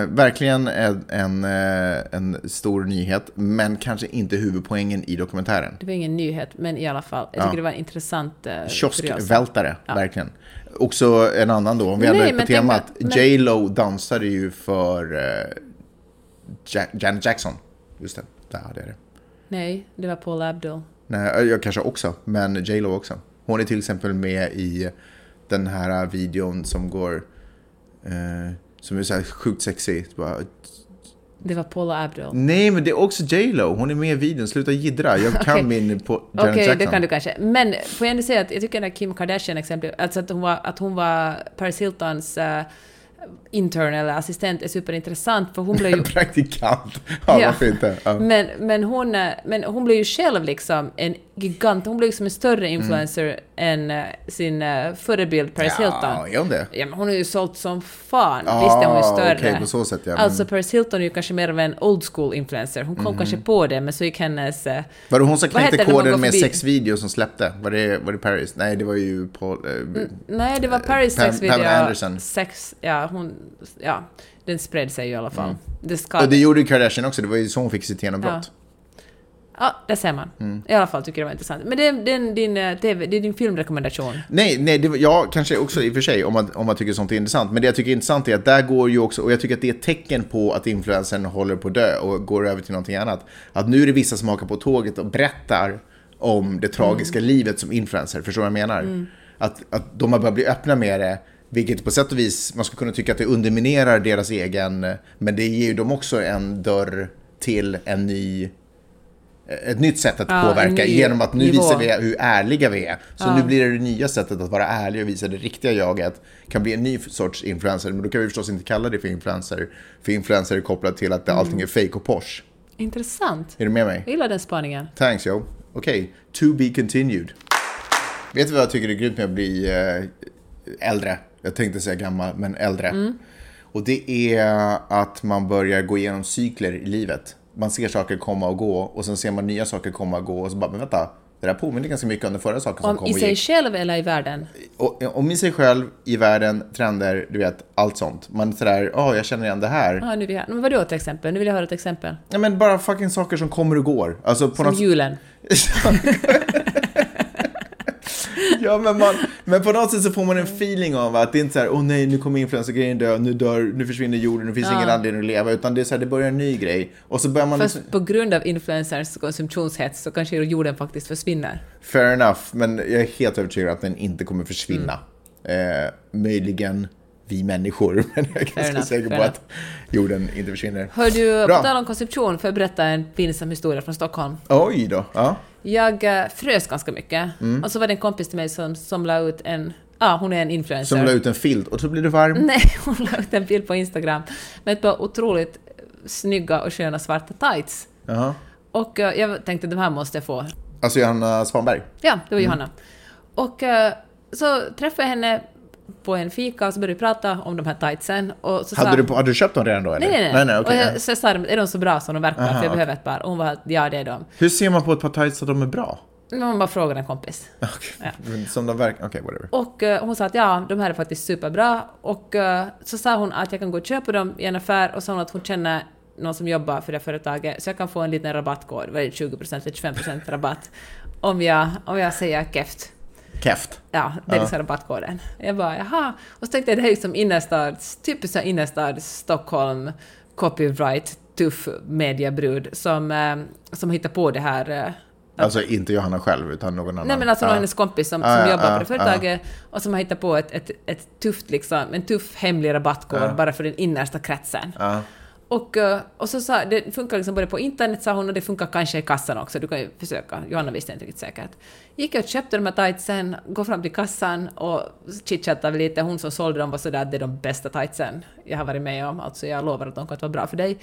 verkligen en, en, eh, en stor nyhet, men kanske inte huvudpoängen i dokumentären. Det var ingen nyhet, men i alla fall. Jag tycker det var en intressant uh, Kioskvältare, verkligen. Också en annan då, om vi hade på temat. men- J Lo dansade ju för eh, ja Janet Jackson. Just det, där hade jag det. Nej, det var Paul Abdul. Nej, jag kanske också, men J Lo också. Hon är till exempel med i den här videon som går, eh, som är så här sjukt sexig. Bara, Det var Paul Abdul. Nej, men det är också J Lo. Hon är med i videon. Sluta jiddra. Jag kan Okej. min på Janet Okej, Jackson. det kan du kanske. Men får jag ändå säga att jag tycker här Kim Kardashian exempel, alltså att hon var, att hon var Paris Hiltons uh, intern eller assistent är superintressant för hon blev ju... Praktikant. Ja, varför inte? Ja. Men, men, hon, eh, men hon blev ju själv liksom en gigant, hon blev liksom en större influencer än eh, sin uh, förebild Paris Mm. Ja, Hilton. är hon det? Ja, men hon har ju sålt som fan. Ah, Visst är hon ju större. okej, på så sätt, ja. Men- Alltså Paris Hilton är ju kanske mer av en old school influencer. Hon kom Mhm. kanske på det, men så gick hennes... eh, Var det hon som knäckte koden med sex videos som släppte? Var det, var det Paris? Nej, det var ju Paul... Eh, Nej, det var Paris Pam- sexvideo. Pamela Anderson. Sex, ja, hon, ja, den spred sig ju i alla fall. Det Mm. och det gjorde ju Kardashian också. Det var ju så hon fick sitt genombrott. Ja, det ser man. Mm. I alla fall tycker jag det var intressant. Men det är, det är din, eh, TV, det är din filmrekommendation. Nej, nej det ja, kanske också i och för sig om man, om man tycker sånt är intressant. Men det jag tycker är intressant är att där går ju också, och jag tycker att det är ett tecken på att influencern håller på att dö och går över till någonting annat. Att nu är det vissa som hakar på tåget och berättar om det tragiska Mm. livet som influencer. Förstår du vad jag menar? Att, att de har börjat bli öppna med det. Vilket på sätt och vis, man skulle kunna tycka att det underminerar deras egen, men det ger ju dem också en dörr till en ny ett nytt sätt att Ja, påverka genom att nu nivå. visar vi hur ärliga vi är. Så nu blir det det nya sättet att vara ärlig och visa det riktiga jaget. Kan bli en ny sorts influencer, men då kan vi förstås inte kalla det för influencer. För influencer är kopplat till att allting är fake och posh. Intressant. Är du med mig? Jag gillar den spaningen. Thanks yo. Okej, to be continued. Vet du vad jag tycker är grymt med att bli eh, äldre? Jag tänkte säga gammal, men äldre. Och det är att man börjar gå igenom cykler i livet. Man ser saker komma och gå och sen ser man nya saker komma och gå och så bara, men vänta, det där påminner ganska mycket om den förra saken som Om kom i och sig gick. själv eller i världen? Och, om i sig själv, i världen, trender, du vet, allt sånt. Man sådär, ja, jag känner igen det här. Ja, nu vill jag, men vadå till exempel? Nu vill jag höra ett exempel. Ja, men bara fucking saker som kommer och går. Alltså på Som något julen. Ja, men, man, men på något sätt så får man en feeling av att det inte är så här, åh nej, nu kommer influencergrejen dö, nu dör, nu försvinner jorden, nu finns Ja. ingen anledning att leva, utan det är så här, det börjar en ny grej. Och så börjar man liksom, Fast på grund av influencers konsumtionshets så kanske jorden faktiskt försvinner. fair enough, men jag är helt övertygad att den inte kommer försvinna. Mm. Eh, möjligen vi människor, men jag är ganska enough, säker på fair att jorden inte försvinner. Hör du, Bra. på tal om konsumtion, får jag berätta en pinsam historia från Stockholm. Oj då, ja. Jag eh, frös ganska mycket. Mm. Och så var det en kompis till mig som, som la ut en... Ja, hon är en influencer. Som la ut en filt och så blir du varm. Nej, hon la ut en bild på Instagram med ett par otroligt snygga och sköna svarta tights. Jaha. Och eh, jag tänkte de här måste jag få. Alltså Johanna Svanberg. Ja, det var Mm. Johanna. Och eh, så träffade jag henne på en fika och så började vi prata om de här tightsen. Och så Hade sa, du, hade du köpt dem redan då eller? Nej, nej, nej. nej, okej, och ja. jag, så jag sa, är de så bra som de verkar? Aha, för jag okej. behöver ett par. Och hon var ja, det är de. Hur ser man på ett par tights att de är bra? Man bara frågar en kompis. Okej, men som de verkar, okej whatever. Och eh, hon sa att ja, de här är faktiskt superbra. Och eh, så sa hon att jag kan gå och köpa dem i en affär och sa hon att hon känner någon som jobbar för det företaget, så jag kan få en liten rabattkod, vad är det, 20% eller 25% rabatt, om jag, om jag säger KEFT. Keft. Ja, det är liksom rabattkoden. Jag bara jaha. Och så tänkte jag det här är liksom innerstads, typiskt innerstads Stockholm, copyright, tuff mediebrud som, eh, som hittar på det här eh, Alltså inte Johanna själv, utan någon annan. Nej men alltså Ja. av hennes kompis som, Ah, som ja, jobbar ah, på det företaget och som har hittat på ett, ett, ett tufft liksom, en tuff hemlig rabattkod bara för den innersta kretsen. Och, eh, och så sa, det funkar liksom både på internet sa hon och det funkar kanske i kassan också, du kan ju försöka. Johanna visste inte riktigt säkert. Gick jag och köpte de här tightsen, går fram till kassan och chitchattade lite. Hon som sålde dem var sådär att det är de bästa tightsen jag har varit med om, alltså jag lovar att de kommer att vara bra för dig.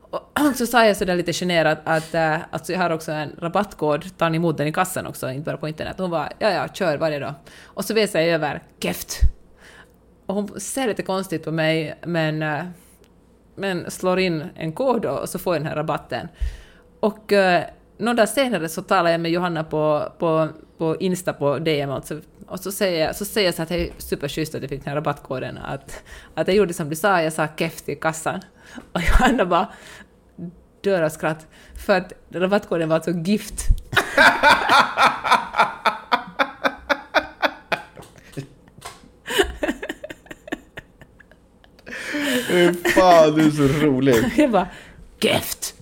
Och så sa jag sådär lite generat att äh, alltså jag har också en rabattkod, tar ni emot den i kassan också, inte bara på internet? Hon var ja ja, kör, vad är det då? Och så visade jag över KEFT. Och hon ser lite konstigt på mig, men, äh, men slår in en kod och så får jag den här rabatten. Och eh, några dagar senare så talar jag med Johanna på, på, på Insta på DM och så, och så säger jag, så säger jag så att det är superschysst att jag fick den här rabattkoden, att, att jag gjorde som du sa, jag sa KEFT i kassan. Och Johanna bara dör av skratt, för att rabattkoden var alltså GIFT. Fan, du är så rolig. Jag bara GIFT!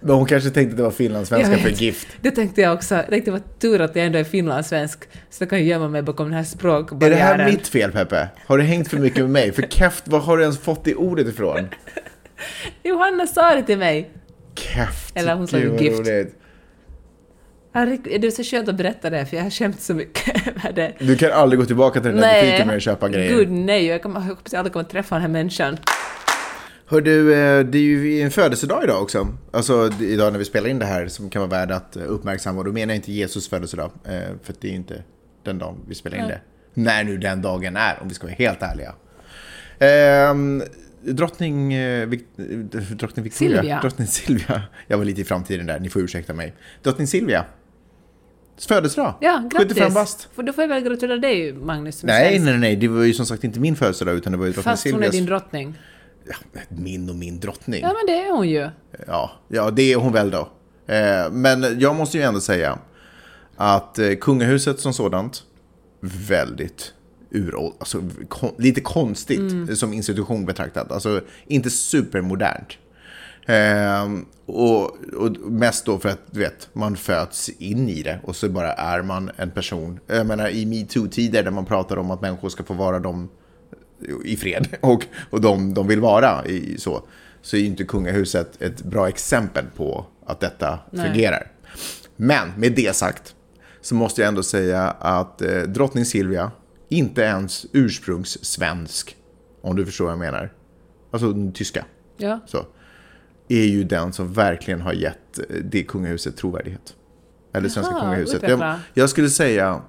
Men hon kanske tänkte att det var finlandssvenska för gift. Det tänkte jag också. Jag tänkte det var tur att jag ändå är finlandssvensk, så jag kan gömma mig bakom den här Är det språkbarriären. här mitt fel Peppe? Har du hängt för mycket med mig? För keft, var har du ens fått det ordet ifrån? Johanna sa det till mig. Keft. Eller hon sa vad gift. roligt. Det är så skönt att berätta det, för jag har skämt så mycket över det. Du kan aldrig gå tillbaka till den där butiken med att köpa grejer. Gud nej, jag, kommer, jag hoppas jag aldrig kommer träffa den här människan. Hör du, eh, det är ju en födelsedag idag också. Alltså idag när vi spelar in det här som kan vara värd att eh, uppmärksamma. Och då menar jag inte Jesus födelsedag, eh, för det är ju inte den dagen vi spelar in det. När nu den dagen är, om vi ska vara helt ärliga. Ehm, drottning, drottning Victoria. Silvia. Drottning Silvia. Jag var lite i framtiden där, ni får ursäkta mig. Drottning Silvia. Födelsedag. Ja, grattis! 75 bast. För då får jag väl gratulera dig, Magnus, Nej, nej, nej, det var ju som sagt inte min födelsedag utan det var ju drottning Fast hon är Silvias. din drottning. Ja, min och min drottning. Ja, men det är hon ju. Ja, ja, det är hon väl då. Eh, men jag måste ju ändå säga att eh, kungahuset som sådant, väldigt uråld, alltså lite konstigt som institution betraktat. Alltså inte supermodernt. Eh, och, och mest då för att du vet, man föds in i det och så bara är man en person. Jag menar i metoo-tider där man pratar om att människor ska få vara de i fred och, och de, de vill vara i, så, så är ju inte kungahuset ett bra exempel på att detta Nej. fungerar. Men med det sagt så måste jag ändå säga att eh, drottning Silvia inte ens ursprungssvensk, om du förstår vad jag menar, alltså tyska, Ja. så, är ju den som verkligen har gett eh, det kungahuset trovärdighet. Eller svenska Jaha, kungahuset. Jag, jag skulle säga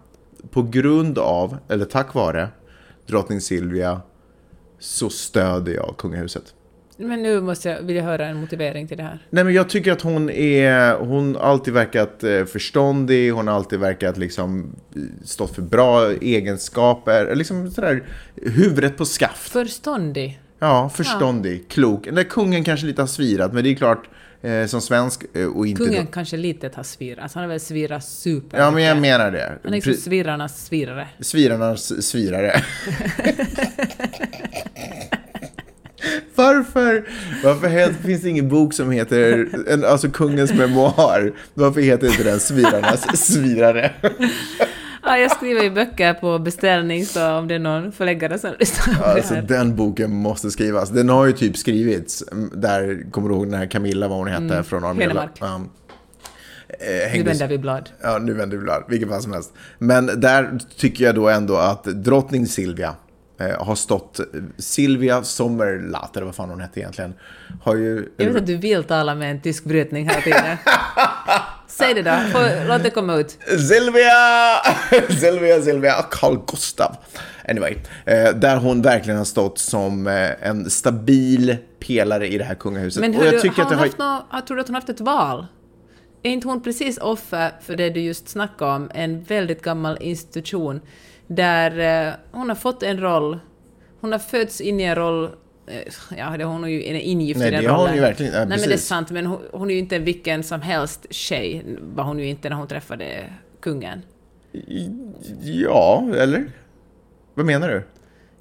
på grund av, eller tack vare, drottning Silvia så stöder jag kungahuset. Men nu måste jag, vill jag höra en motivering till det här. Nej men jag tycker att hon är, hon alltid verkat eh, förståndig, hon har alltid verkat liksom eh, stått för bra egenskaper, liksom sådär huvudet på skaft. Förståndig. Ja, förståndig, klok. Den där kungen kanske lite har svirat, men det är klart eh, som svensk eh, och inte... Kungen Då, kanske lite har svirat. Alltså han har väl svirat super ja men jag menar det. Han är liksom svirarnas svirare. Svirarnas svirare. Varför, varför finns det ingen bok som heter, en, alltså kungens memoar? Varför heter inte den Svirarnas svirare? Ja, jag skriver ju böcker på beställning, så om det är någon förläggare som lyssnar på Alltså det här. den boken måste skrivas. Den har ju typ skrivits, mm, där, kommer du ihåg den här Camilla, vad hon hette, från Armé? Henemark. Ja. Eh, Nu vänder vi blad. Ja, nu vänder vi blad, vilket fall som helst. Men där tycker jag då ändå att drottning Silvia eh, har stått, Silvia Sommerlath, eller vad fan hon hette egentligen, har ju... Jag vet att du vill tala med en tysk brytning hela tiden. Säg det då, Få, låt det komma ut. Silvia! Silvia, Silvia, Carl Gustav. Anyway, eh, där hon verkligen har stått som eh, en stabil pelare i det här kungahuset. Men hur, jag tycker har hon har... haft nå, jag tror att hon haft ett val? Är inte hon precis offer för det du just snackade om, en väldigt gammal institution där eh, hon har fått en roll, hon har fötts in i en roll Ja, det hon är ju ingift Nej, i den det har hon rollen. ju verkligen- ja, Nej, men det är precis. sant, men hon, hon är ju inte vilken som helst tjej, var hon ju inte när hon träffade kungen. Ja, eller? Vad menar du?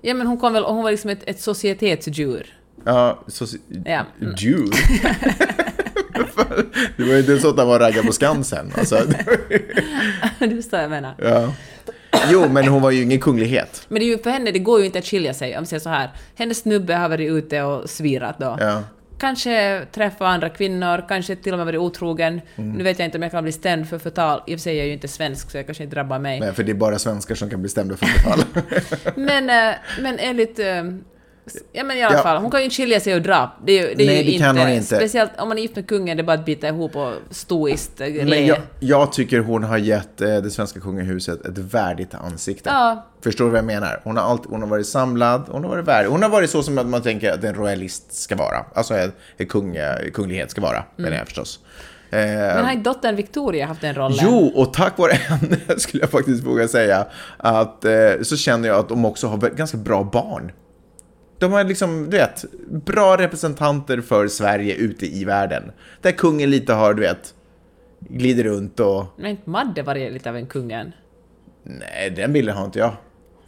Ja, men hon kom väl, hon var liksom ett, ett societetsdjur. Ja, så... Ja. Mm. Djur? det var ju inte så att han var raggad på Skansen. Alltså, du förstår vad jag menar. ja. Jo, men hon var ju ingen kunglighet. Men det är ju, för henne, det går ju inte att skilja sig. Om säger så här, hennes snubbe har varit ute och svirat då. Ja. Kanske träffa andra kvinnor, kanske till och med varit otrogen. Mm. Nu vet jag inte om jag kan bli stämd för förtal. I och för sig är jag ju inte svensk, så jag kanske inte drabbar mig. Nej, för det är bara svenskar som kan bli stämda för förfall. Men, eh, men enligt... eh, Ja men i alla Ja. fall, hon kan ju inte skilja sig och dra. Det är ju, det är Nej, ju det kan hon inte. Speciellt om man är gift med kungen, det är bara att bita ihop och stoiskt eh. Men jag, jag tycker hon har gett eh, det svenska kungahuset ett värdigt ansikte. Ja. Förstår du vad jag menar? Hon har, alltid, hon har varit samlad, hon har varit värdig. Hon har varit så som att man tänker att en royalist ska vara. Alltså en, en kung, kunglighet ska vara, menar jag förstås. Eh, Mm. Men har inte dottern Victoria haft den rollen? Jo, och tack vare henne skulle jag faktiskt våga säga att eh, så känner jag att de också har ganska bra barn. De har liksom, du vet, bra representanter för Sverige ute i världen. Där kungen lite har, du vet, glider runt och... Men inte Madde varit lite av en kungen? Nej, den bilden har inte jag.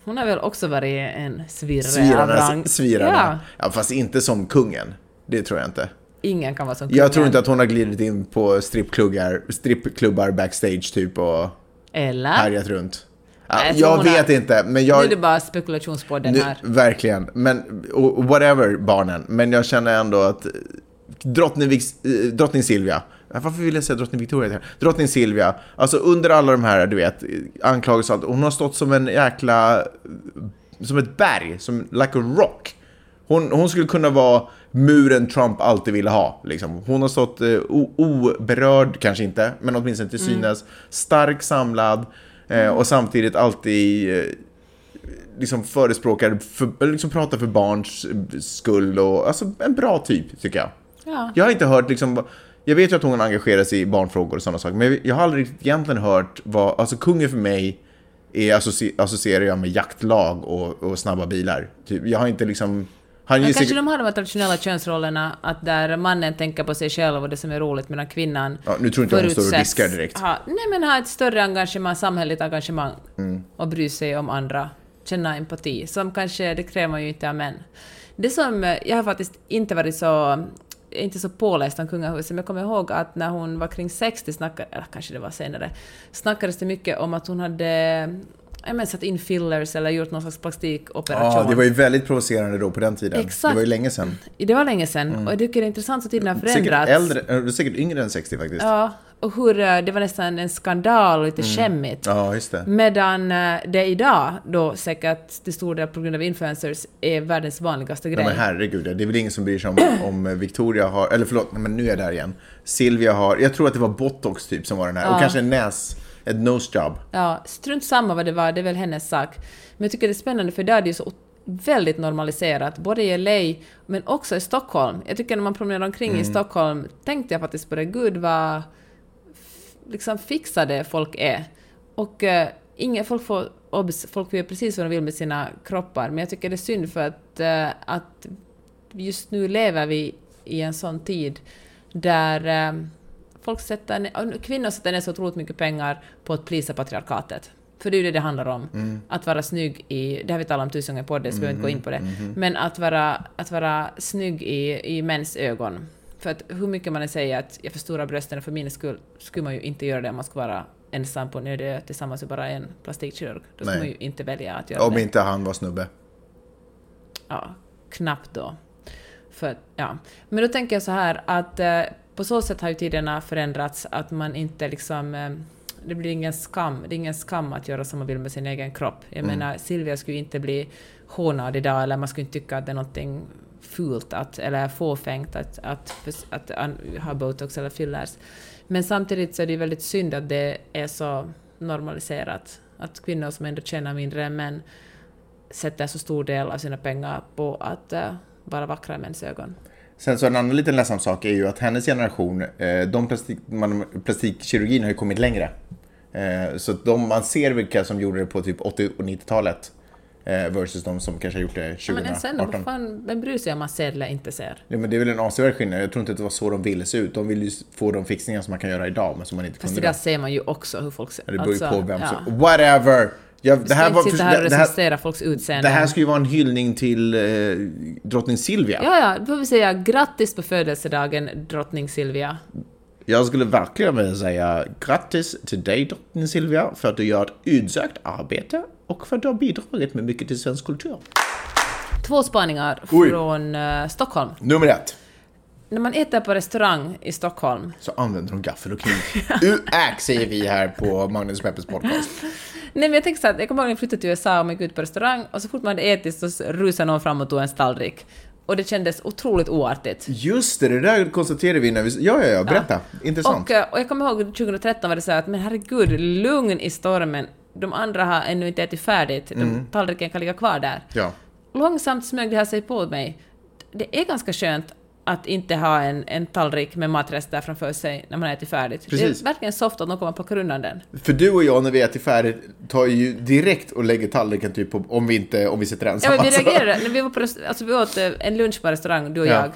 Hon har väl också varit en svirre av rang? Svirarna, svirarna. Ja, Ja. fast inte som kungen. Det tror jag inte. ingen kan vara som kungen. Jag tror inte att hon har glidit in på strippklubbar, strippklubbar backstage typ och Eller? härjat runt. Nej, jag vet har- inte, men Nu jag... är det bara spekulationspodden Nu, här. verkligen. Men, whatever barnen. Men jag känner ändå att eh, drottning, eh, drottning Silvia, varför vill jag säga drottning Victoria? Drottning Silvia, alltså under alla de här, du vet, anklagelser och allt, hon har stått som en jäkla, som ett berg, som like a rock. Hon, hon skulle kunna vara muren Trump alltid ville ha. Liksom. Hon har stått eh, oberörd, kanske inte, men åtminstone till synes, stark, samlad eh, och samtidigt alltid eh, liksom förespråkar, för, liksom pratar för barns eh, skull och alltså en bra typ tycker jag. Ja. Jag har inte hört liksom, jag vet ju att hon engagerar sig i barnfrågor och sådana saker, men jag har aldrig egentligen hört vad, alltså kungen för mig är associ, associerar jag med jaktlag och, och snabba bilar. Typ, jag har inte liksom, han Men kanske de har de här traditionella könsrollerna, att där mannen tänker på sig själv och det som är roligt, medan kvinnan Ja, nu tror inte jag hon står och diskar direkt. Ha, nej, men ha ett större engagemang, samhälleligt engagemang Mm. och bry sig om andra, känna empati, som kanske, det kräver man ju inte av män. Det som, eh, jag har faktiskt inte varit så inte så påläst om kungahuset, men jag kommer ihåg att när hon var kring 60 snackade, eller kanske det var senare, snackades det mycket om att hon hade men, satt in fillers eller gjort någon slags plastikoperation. ja, det var ju väldigt provocerande då på den tiden. Exakt. Det var ju länge sedan. Det var länge sedan och jag tycker det är intressant att tiden har Säkert förändrats. äldre, eh, säkert yngre än 60 faktiskt. Ja, och hur eh, det var nästan en skandal och lite skämmigt. Ja, just det. Medan eh, det idag, då säkert till stor del på grund av influencers, är världens vanligaste grej. Nej, men herregud, det är väl ingen som bryr sig om, om Victoria har, eller förlåt, men nu är jag där igen. Silvia har, jag tror att det var botox typ som var den här, och Ja. kanske näs, Ett nose job. Ja, strunt samma vad det var, det är väl hennes sak. Men jag tycker det är spännande för där är det ju så väldigt normaliserat, både i LA men också i Stockholm. Jag tycker när man promenerar omkring Mm. i Stockholm tänkte jag faktiskt på det, gud vad liksom fixade folk är. Och uh, inga, folk får obs, folk göra precis vad de vill med sina kroppar, men jag tycker det är synd för att, eh, att just nu lever vi i en sån tid där eh, folk sätter kvinnor sätter ner så otroligt mycket pengar på att plisa patriarkatet. För det är ju det det handlar om. Mm. Att vara snygg i, det har vi talat om tusen gånger på det, så vi behöver inte gå in på det. Mm-hmm. Men att vara, att vara snygg i, i mäns ögon. För att hur mycket man än säger att jag förstorar brösten för min skull, skulle man ju inte göra det om man skulle vara ensam på en öde tillsammans med bara en plastikkirurg. Då skulle man ju inte välja att göra Om det. inte han var snubbe. Ja, knappt då. För, ja. Men då tänker jag så här att eh, på så sätt har ju tiderna förändrats att man inte liksom... Eh, det blir ingen skam. Det är ingen skam att göra som man vill med sin egen kropp. Jag menar, Silvia skulle inte bli hånad idag, eller man skulle inte tycka att det är någonting fult att, eller fåfängt att, att, att, att ha botox eller fillers. Men samtidigt så är det ju väldigt synd att det är så normaliserat. Att kvinnor som ändå tjänar mindre än män sätter så stor del av sina pengar på att uh, vara vackra i mäns ögon. Sen så en annan liten ledsam sak är ju att hennes generation, eh, de plastik, man, plastikkirurgin har ju kommit längre. Eh, så de, man ser vilka som gjorde det på typ 80 och 90-talet eh, versus de som kanske har gjort det Ja, men en sen, 2018. vad fan, vem bryr sig om man ser eller inte ser? Ja, men det är väl en avsevärd skillnad. Jag tror inte att det var så de ville se ut. De vill ju få de fixningar som man kan göra idag, men som man inte Fast kunde idag då. ser man ju också hur folk ser Ja, Det beror ju alltså, på vem ja. som... Whatever! Ja, Vi det, här var, sitta här och det, här, recensera folks utseende. det här ska ju vara en hyllning till eh, drottning Silvia. Ja, ja, då får vi säga grattis på födelsedagen, drottning Silvia. Jag skulle verkligen vilja säga grattis till dig drottning Silvia för att du gör ett utsökt arbete och för att du har bidragit med mycket till svensk kultur. Två spaningar Oj. från eh, Stockholm. Nummer ett. När man äter på restaurang i Stockholm, Så använder de gaffel och kniv. Uäk säger vi här på Magnus Peppers podcast. Nej men jag tänker så att jag kommer ihåg när jag flyttade till USA och man gick ut på restaurang och så fort man hade ätit så rusade någon fram och tog en tallrik. Och det kändes otroligt oartigt. Just det, det där konstaterade vi när vi... Ja, ja, ja, berätta. Intressant. Och, eh, och jag kommer ihåg 2013 var det så här att men herregud, lugn i stormen. De andra har ännu inte ätit färdigt. De, Tallriken kan ligga kvar där. Ja. Långsamt smög det här sig på mig. Det är ganska skönt att inte ha en, en tallrik med matrester framför sig när man ätit färdigt. Precis. Det är verkligen soft att någon kommer plocka undan den. För du och jag när vi äter färdigt tar ju direkt och lägger tallriken typ på, om vi inte, om vi sitter Ja, ensamma. men vi reagerade när vi var på alltså vi åt eh, en lunch på restaurang, du och Ja. jag.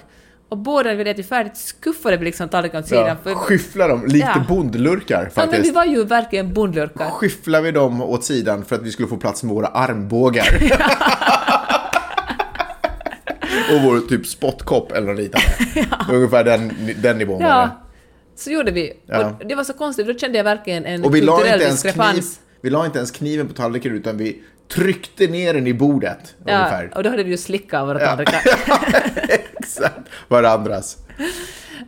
Och båda när vi hade ätit färdigt skuffade vi liksom tallriken åt sidan. Ja, för, skyfflar dem, likt Ja. bondlurkar ja, men vi faktiskt. var ju verkligen bondlurkar. Skyfflar vi dem åt sidan för att vi skulle få plats med våra armbågar. och vår typ spottkopp eller något liknande. Ungefär den, den nivån var det. Ja, så gjorde vi. Ja. Och det var så konstigt, då kände jag verkligen en Och vi la, kulturell inte ens kniv, diskrepans. vi la inte ens kniven på tallriken utan vi tryckte ner den i bordet. Ja, Ungefär. och då hade vi ju slickat av våra Ja. tallrikar. Exakt. Varandras.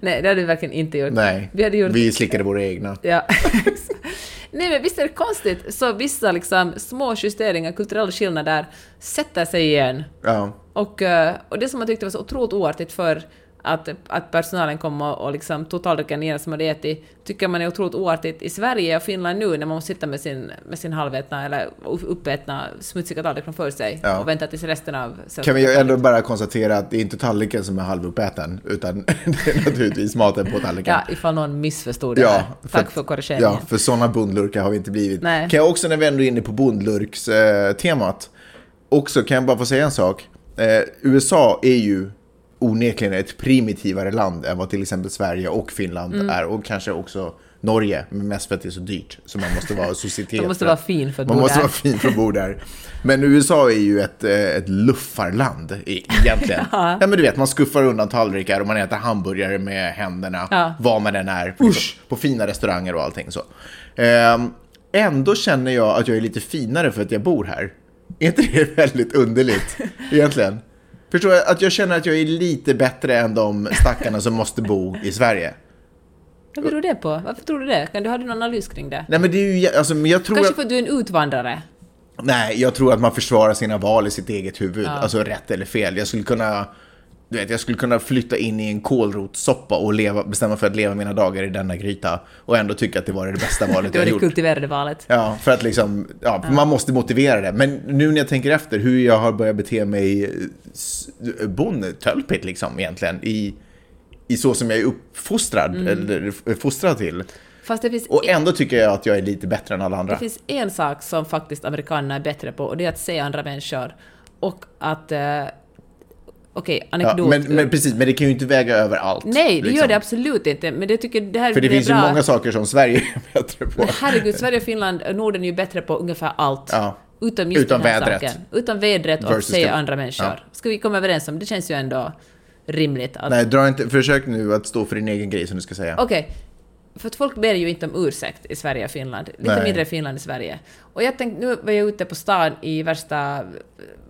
Nej, det hade vi verkligen inte gjort. Nej, Vi hade gjort... vi slickade våra egna. Ja. Nej men visst är det konstigt, så vissa liksom små justeringar, kulturella skillnader, sätter sig igen. Ja. Och, eh, och det som man tyckte var så otroligt oartigt för att, att personalen kom och, och liksom tog tallriken som hade ätit, tycker man är otroligt oartigt i Sverige och Finland nu när man måste sitta med sin, med sin halvätna eller uppätna smutsiga tallrik framför sig Ja. och vänta tills resten av Kan vi ändå bara konstatera att det är inte tallriken som är halvuppäten, utan det är naturligtvis maten på tallriken. Ja, ifall någon missförstod det Ja, här. Tack för korrigeringen. Ja, för sådana bondlurkar har vi inte blivit. Nej. Kan jag också, när vi ändå är inne på bondlurks-temat, också kan jag bara få säga en sak. Eh, USA är ju onekligen ett primitivare land än vad till exempel Sverige och Finland Mm. är, och kanske också Norge, men mest för att det är så dyrt. Så man måste vara societet. Man måste vara fin för att Man bo måste där. vara fin för att bo där. Men USA är ju ett, eh, ett luffarland egentligen. ja. men du vet, man skuffar undan tallrikar och man äter hamburgare med händerna, Ja. var man än är, liksom, på fina restauranger och allting så. Ehm, ändå känner jag att jag är lite finare för att jag bor här. Är inte det väldigt underligt egentligen? Förstår jag? Att jag känner att jag är lite bättre än de stackarna som måste bo i Sverige. Vad beror det på? Varför tror du det? Kan du ha någon analys kring det? Nej men det är ju, alltså, jag tror Kanske för att du är en utvandrare? Nej, jag tror att man försvarar sina val i sitt eget huvud. Alltså rätt eller fel. Jag skulle kunna Du vet, jag skulle kunna flytta in i en kålrotssoppa och leva, bestämma för att leva mina dagar i denna gryta och ändå tycka att det var det bästa valet Det jag var det gjort. kultiverade valet. Ja, för att liksom, ja, för man måste motivera det. Men nu när jag tänker efter hur jag har börjat bete mig eh, bondtölpigt liksom egentligen i, i så som jag är uppfostrad, Mm. eller fostrad till. Fast det finns, Och ändå tycker jag att jag är lite bättre än alla andra. det finns en sak som faktiskt amerikanerna är bättre på och det är att se andra människor. Och att... Eh, Okej, Ja, anekdot. men, men precis, men det kan ju inte väga över allt. Nej, det liksom. gör det absolut inte. Men det tycker det här För det, finns bra. ju många saker som Sverige är bättre på. Men herregud, Sverige och Finland Norden är ju bättre på ungefär allt. Ja. Utom just Utom den här vädret. saken. Utom vädret och Versus se det- andra människor. Ja. Ska vi komma överens om? Det känns ju ändå rimligt att... Nej, dra inte, försök nu att stå för din egen grej som du ska säga. Okej. För att folk ber ju inte om ursäkt i Sverige och Finland. Lite Nej. mindre i Finland i Sverige. Och jag tänkte, nu var jag ute på stan i värsta...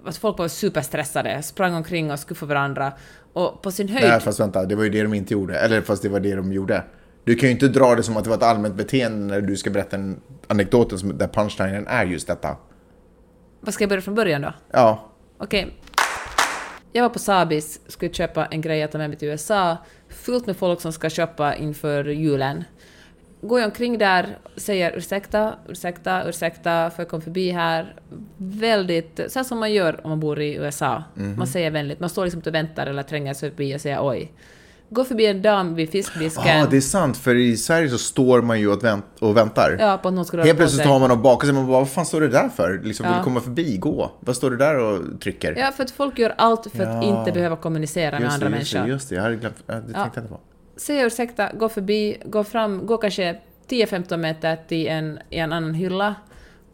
Att folk var superstressade, sprang omkring och skuffade varandra. Och på sin höjd... Nej, fast vänta, det var ju det de inte gjorde. Eller fast det var det de gjorde. Du kan ju inte dra det som att det var ett allmänt beteende när du ska berätta en anekdoten som, där punchlinen är just detta. Vad ska jag börja från början då? Ja, Okej. Jag var på Sabis, skulle köpa en grej att ta med mig till USA. Fullt med folk som ska shoppa inför julen. Går jag omkring där, säger ursäkta, ursäkta, ursäkta, för jag kom förbi här. Väldigt, så här som man gör om man bor i USA. Man säger vänligt, man står liksom och väntar eller tränger sig förbi och säger oj. Går förbi en dam vid fiskdisken. ah, det är sant. För i Sverige så står man ju och, vänt, och väntar. Ja, på att någon ska Helt plötsligt sig. tar man dem bakom sig. Man bara, vad fan står det där för? Liksom, Ja. vill komma förbi, gå. Vad står det där och trycker? Ja, för att folk gör allt för att Ja. inte behöva kommunicera med just andra det, just människor. det, just det. Jag hade glömt, ja, det tänkte Ja. jag inte på. Säger ursäkta, gå förbi, gå fram, gå kanske 10-15 meter till en, i en annan hylla.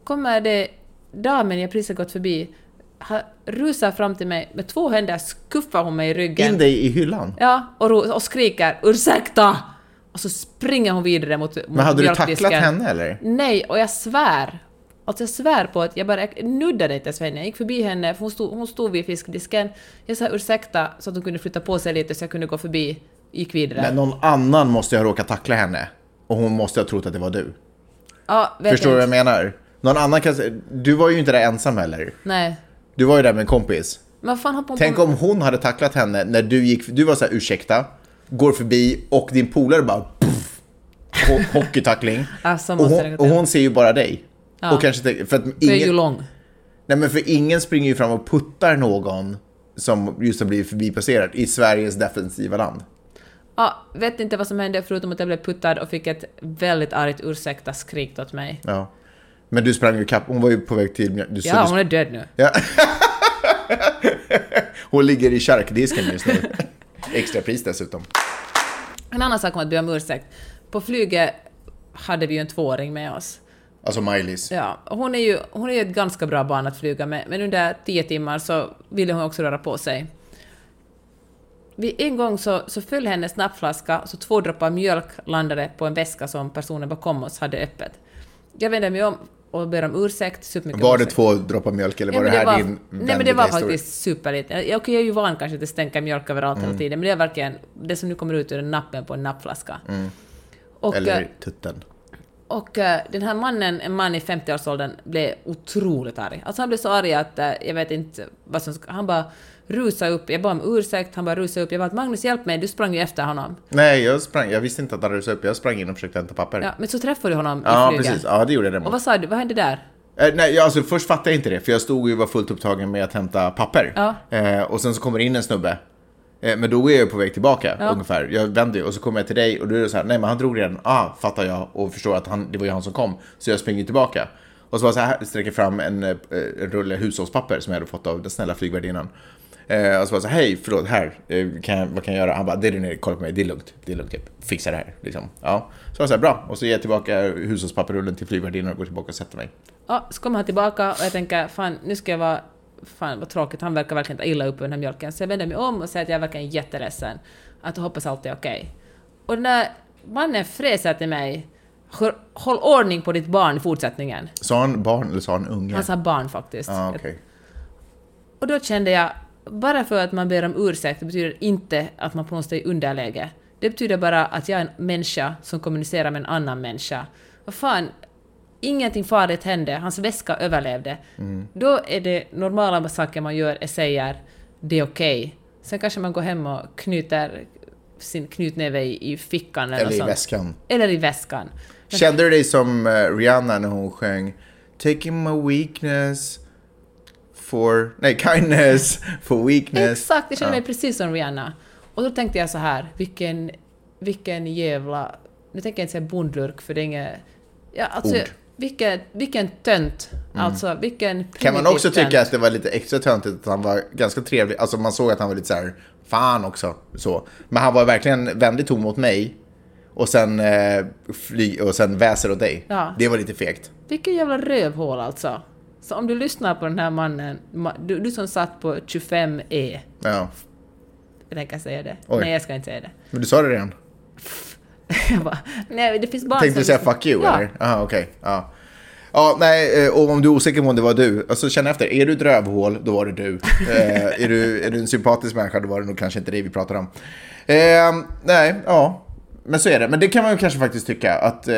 Kommer det damen jag precis har gått förbi, ha, rusar fram till mig med två händer, skuffar hon mig i ryggen. In dig i hyllan. Ja, och, och skriker ursäkta! Och så springer hon vidare mot, mot Men hade du tacklat henne eller? Nej, och jag svär. Alltså jag svär på att jag bara jag nuddade inte ens henne. Jag gick förbi henne, för hon stod, hon stod vid fiskdisken. Jag sa ursäkta så att hon kunde flytta på sig lite så jag kunde gå förbi. Gick vidare. Men någon annan måste ju ha råkat tackla henne. Och hon måste ha trott att det var du. ja, vet Förstår du vad jag menar? Någon annan kan du var ju inte där ensam heller. Nej. Du var ju där med en kompis. Men fan har Tänk om hon hade tacklat henne när du gick, du var så här ursäkta, går förbi och din polare bara puff, ho- hockeytackling. Ja, så och, hon, och hon ser ju bara dig. Ja. Och kanske tänker- för att ingen, lång. nej men för ingen springer ju fram och puttar någon som just har blivit förbipasserad i Sveriges defensiva land. Ja, vet inte vad som hände förutom att jag blev puttad och fick ett väldigt argt ursäkta skrikt åt mig. Ja. Men du sprang ju kapp, hon var ju på väg till... Du, Ja, du, hon är död nu. Ja. hon ligger i charkdisken just nu. Extra pris dessutom. En annan sak om att be om ursäkt. På flyget hade vi ju en tvååring med oss. Alltså Miley's. Ja, hon är ju, hon är ju ett ganska bra barn att flyga med, men under tio timmar så ville hon också röra på sig. Vid en gång så, så föll hennes nappflaska, så två droppar mjölk landade på en väska som personen bakom oss hade öppet. Jag vänder mig om och ber om ursäkt, supermycket Var det ursäkt. två droppar mjölk eller var men det här var, din Nej men det var historia? faktiskt superlite. Ja, Okej, jag är ju van kanske att det stänker mjölk överallt Mm. hela tiden, men det är verkligen det som nu kommer ut ur nappen på en nappflaska. Och, Mm. Eller eh, tutten. och eh, den här mannen, en man i 50-årsåldern, blev otroligt arg. Alltså han blev så arg att eh, jag vet inte vad som ska... Han bara rusade upp, jag bad om ursäkt, han bara rusade upp. Jag bara Magnus hjälp mig, du sprang ju efter honom. Nej, jag sprang. Jag visste inte att han rusade upp. Jag sprang in och försökte hämta papper. Ja, men så träffade du honom Ja, i flyget. precis. Ja, det gjorde jag Och däremot. vad sa du, vad hände där? Eh, nej, alltså först fattade jag inte det, för jag stod ju och var fullt upptagen med att hämta papper. Ja. Eh, och sen så kommer det in en snubbe. Eh, men då är jag på väg tillbaka Ja. ungefär. Jag vänder ju och så kommer jag till dig och då är det så här, nej men han drog redan, ah, fattar jag och förstår att han, det var ju han som kom. Så jag springer tillbaka. Och så var så här, sträcker fram en, eh, en rulle hushållspapper som jag hade fått av den snälla flygvärdinnan. Eh, och så var jag så hej, förlåt, här, eh, kan jag, vad kan jag göra? Han bara, det är din kolla på mig, det är lugnt, det är lugnt, typ. fixa det här. Liksom. Ja. Så jag här, bra. Och så ger jag tillbaka hushållspapperrullen till flygvärdinnan och går tillbaka och sätter mig. Ja, så kommer han tillbaka och jag tänker fan, nu ska jag vara... Fan vad tråkigt, han verkar verkligen ta illa upp över den här mjölken. Så jag vänder mig om och säger att jag är verkligen jätteledsen. Att jag hoppas allt är okej. Och den där mannen fräser till mig "Hör- Håll ordning på ditt barn i fortsättningen. Sa han barn eller sa han unge? Han sa barn faktiskt. Ja, okej. Och då kände jag, bara för att man ber om ursäkt betyder inte att man på något sätt är i underläge. Det betyder bara att jag är en människa som kommunicerar med en annan människa. Vad fan, ingenting farligt hände, hans väska överlevde. Då är det normala saker man gör är säger det är okej. Sen kanske man går hem och knyter sin knytnäve i, i fickan eller, Eller i sånt. väskan. Eller i väskan. Kände du dig som eh, Rihanna när hon sjöng Taking my weakness for... Nej, kindness for weakness. Exakt, jag känner mig Ja. precis som Rihanna. Och då tänkte jag så här, vilken, vilken jävla... Nu tänker jag inte säga bondlurk för det är inget... Ja, alltså, Ord. vilken, vilken tönt. Alltså, vilken Mm. Kan man också tycka tönt. att det var lite extra töntigt att han var ganska trevlig? Alltså man såg att han var lite så här, fan också. Så. Men han var verkligen vänlig ton mot mig. Och sen, eh, fly, och sen väser åt dig. Ja. Det var lite fegt. Vilken jävla rövhål alltså. Så om du lyssnar på den här mannen, ma- du, du som satt på 25E, Ja. jag tänker säga det. Oj. Nej, jag ska inte säga det. Men du sa det redan. Jag bara, nej, det finns bara Tänkte du säga fuck you ja. eller? Jaha, okej. Ja. Ja, nej, eh, och om du är osäker på om det var du, alltså känn efter. Är du ett rövhål, då var det du. Eh, är, du är du en sympatisk människa, då var det nog kanske inte det vi pratar om. Eh, nej, ja. Men så är det. Men det kan man ju kanske faktiskt tycka att eh,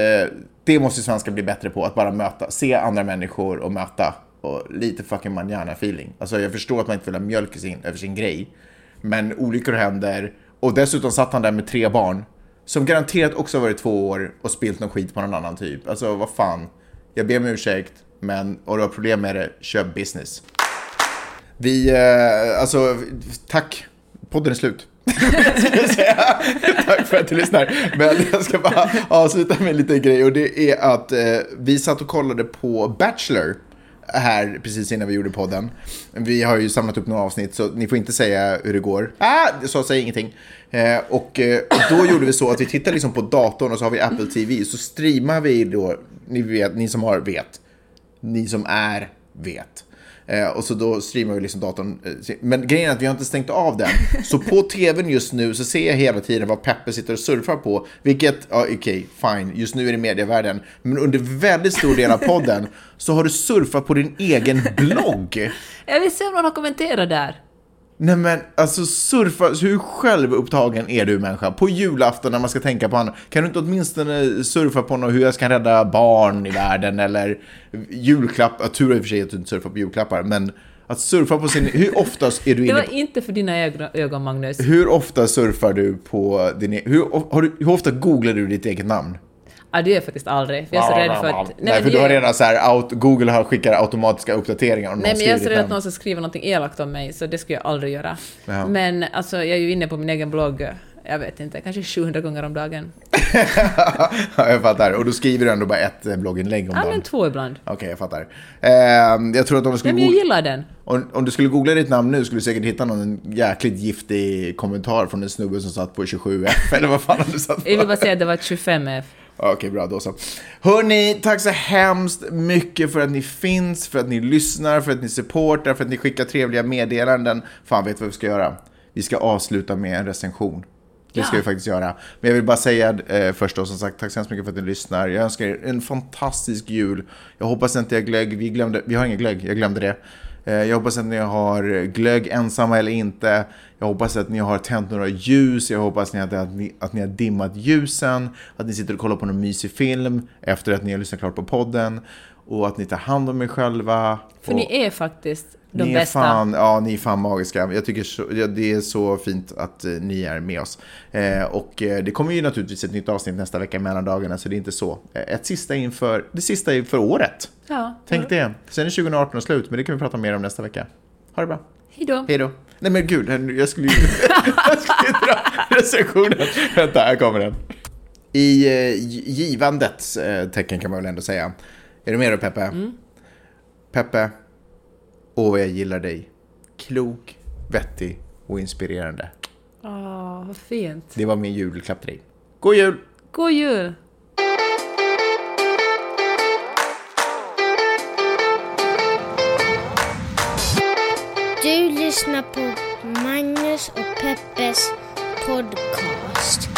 det måste svenskar bli bättre på. Att bara möta, se andra människor och möta. Och lite fucking manjana feeling. Alltså jag förstår att man inte vill ha mjölk i sin, över sin grej. Men olyckor händer. Och dessutom satt han där med tre barn. Som garanterat också varit två år och spilt någon skit på någon annan typ. Alltså vad fan. Jag ber om ursäkt. Men om du har problem med det, köp business. Vi, eh, alltså tack. Podden är slut. Tack för att du lyssnar. Men jag ska bara avsluta med en liten grej och det är att eh, vi satt och kollade på Bachelor här precis innan vi gjorde podden. Vi har ju samlat upp några avsnitt så ni får inte säga hur det går. Ah, så säg ingenting. Eh, och eh, då gjorde vi så att vi tittar liksom på datorn och så har vi Apple TV så streamar vi då, ni vet, ni som har vet, ni som är vet. Eh, och så då streamar vi liksom datorn. Eh, men grejen är att vi har inte stängt av den. Så på tvn just nu så ser jag hela tiden vad Peppe sitter och surfar på. Vilket, ja okej, fine, just nu är det medievärlden. Men under väldigt stor del av podden så har du surfat på din egen blogg. Jag vill se om någon har kommenterat där. Nej men alltså surfa, hur självupptagen är du människa? På julafton när man ska tänka på annat. Kan du inte åtminstone surfa på något, hur jag ska rädda barn i världen eller julklapp, ja, tur i och för sig att du inte surfar på julklappar, men att surfa på sin, hur ofta är du Det inne var på, inte för dina ögon, Magnus. hur ofta surfar du på din, e- hur, du, hur ofta googlar du ditt eget namn? Ja, det gör jag faktiskt aldrig. För jag är så rädd för att... Nej, för du har redan så här, out, Google har skickar automatiska uppdateringar om Nej, men jag är så rädd att någon ska skriva någonting elakt om mig, så det skulle jag aldrig göra. Jaha. Men alltså, jag är ju inne på min egen blogg, jag vet inte, kanske 700 gånger om dagen. ja, jag fattar. Och då skriver du ändå bara ett eh, blogginlägg om Ja, dagen. men två ibland. Okej, jag fattar. Ehm, jag tror att om du skulle, Nej, men jag gillar den. om, om du skulle googla ditt namn nu skulle du säkert hitta någon jäkligt giftig kommentar från en snubbe som satt på 27F, eller vad fan har du satt på? Jag vill bara säga att det var 25F. Okej, bra då så. Hörni, tack så hemskt mycket för att ni finns, för att ni lyssnar, för att ni supportar, för att ni skickar trevliga meddelanden. Fan, vet vad vi ska göra? Vi ska avsluta med en recension. Det ska Ja. vi faktiskt göra. Men jag vill bara säga eh, först då, som sagt, tack så hemskt mycket för att ni lyssnar. Jag önskar er en fantastisk jul. Jag hoppas inte jag glögg, vi glömde, vi har ingen glögg, jag glömde det. Eh, jag hoppas att ni har glögg ensamma eller inte. Jag hoppas att ni har tänt några ljus. Jag hoppas att ni, att ni, att ni har dimmat ljusen. Att ni sitter och kollar på någon mysig film efter att ni har lyssnat klart på podden. Och att ni tar hand om er själva. För ni är faktiskt de ni bästa. Fan, ja, ni är fan magiska. Jag tycker så, ja, det är så fint att eh, ni är med oss. Eh, och eh, det kommer ju naturligtvis ett nytt avsnitt nästa vecka mellan dagarna, så det är inte så. Eh, ett sista inför, det sista inför året. Ja. Tänk det. Sen är 2018 slut, men det kan vi prata mer om nästa vecka. Ha det bra. Hejdå. Hej då. Nej men gud, jag skulle ju jag skulle ju dra recensionen. Vänta, här kommer den. I eh, gi- givandets eh, tecken kan man väl ändå säga. Är du med då Peppe? Peppe, åh jag gillar dig. Klok, vettig och inspirerande. Åh, vad fint. Det var min julklapp till dig. God jul! God jul! Du lyssnar på Magnus och Peppes podcast.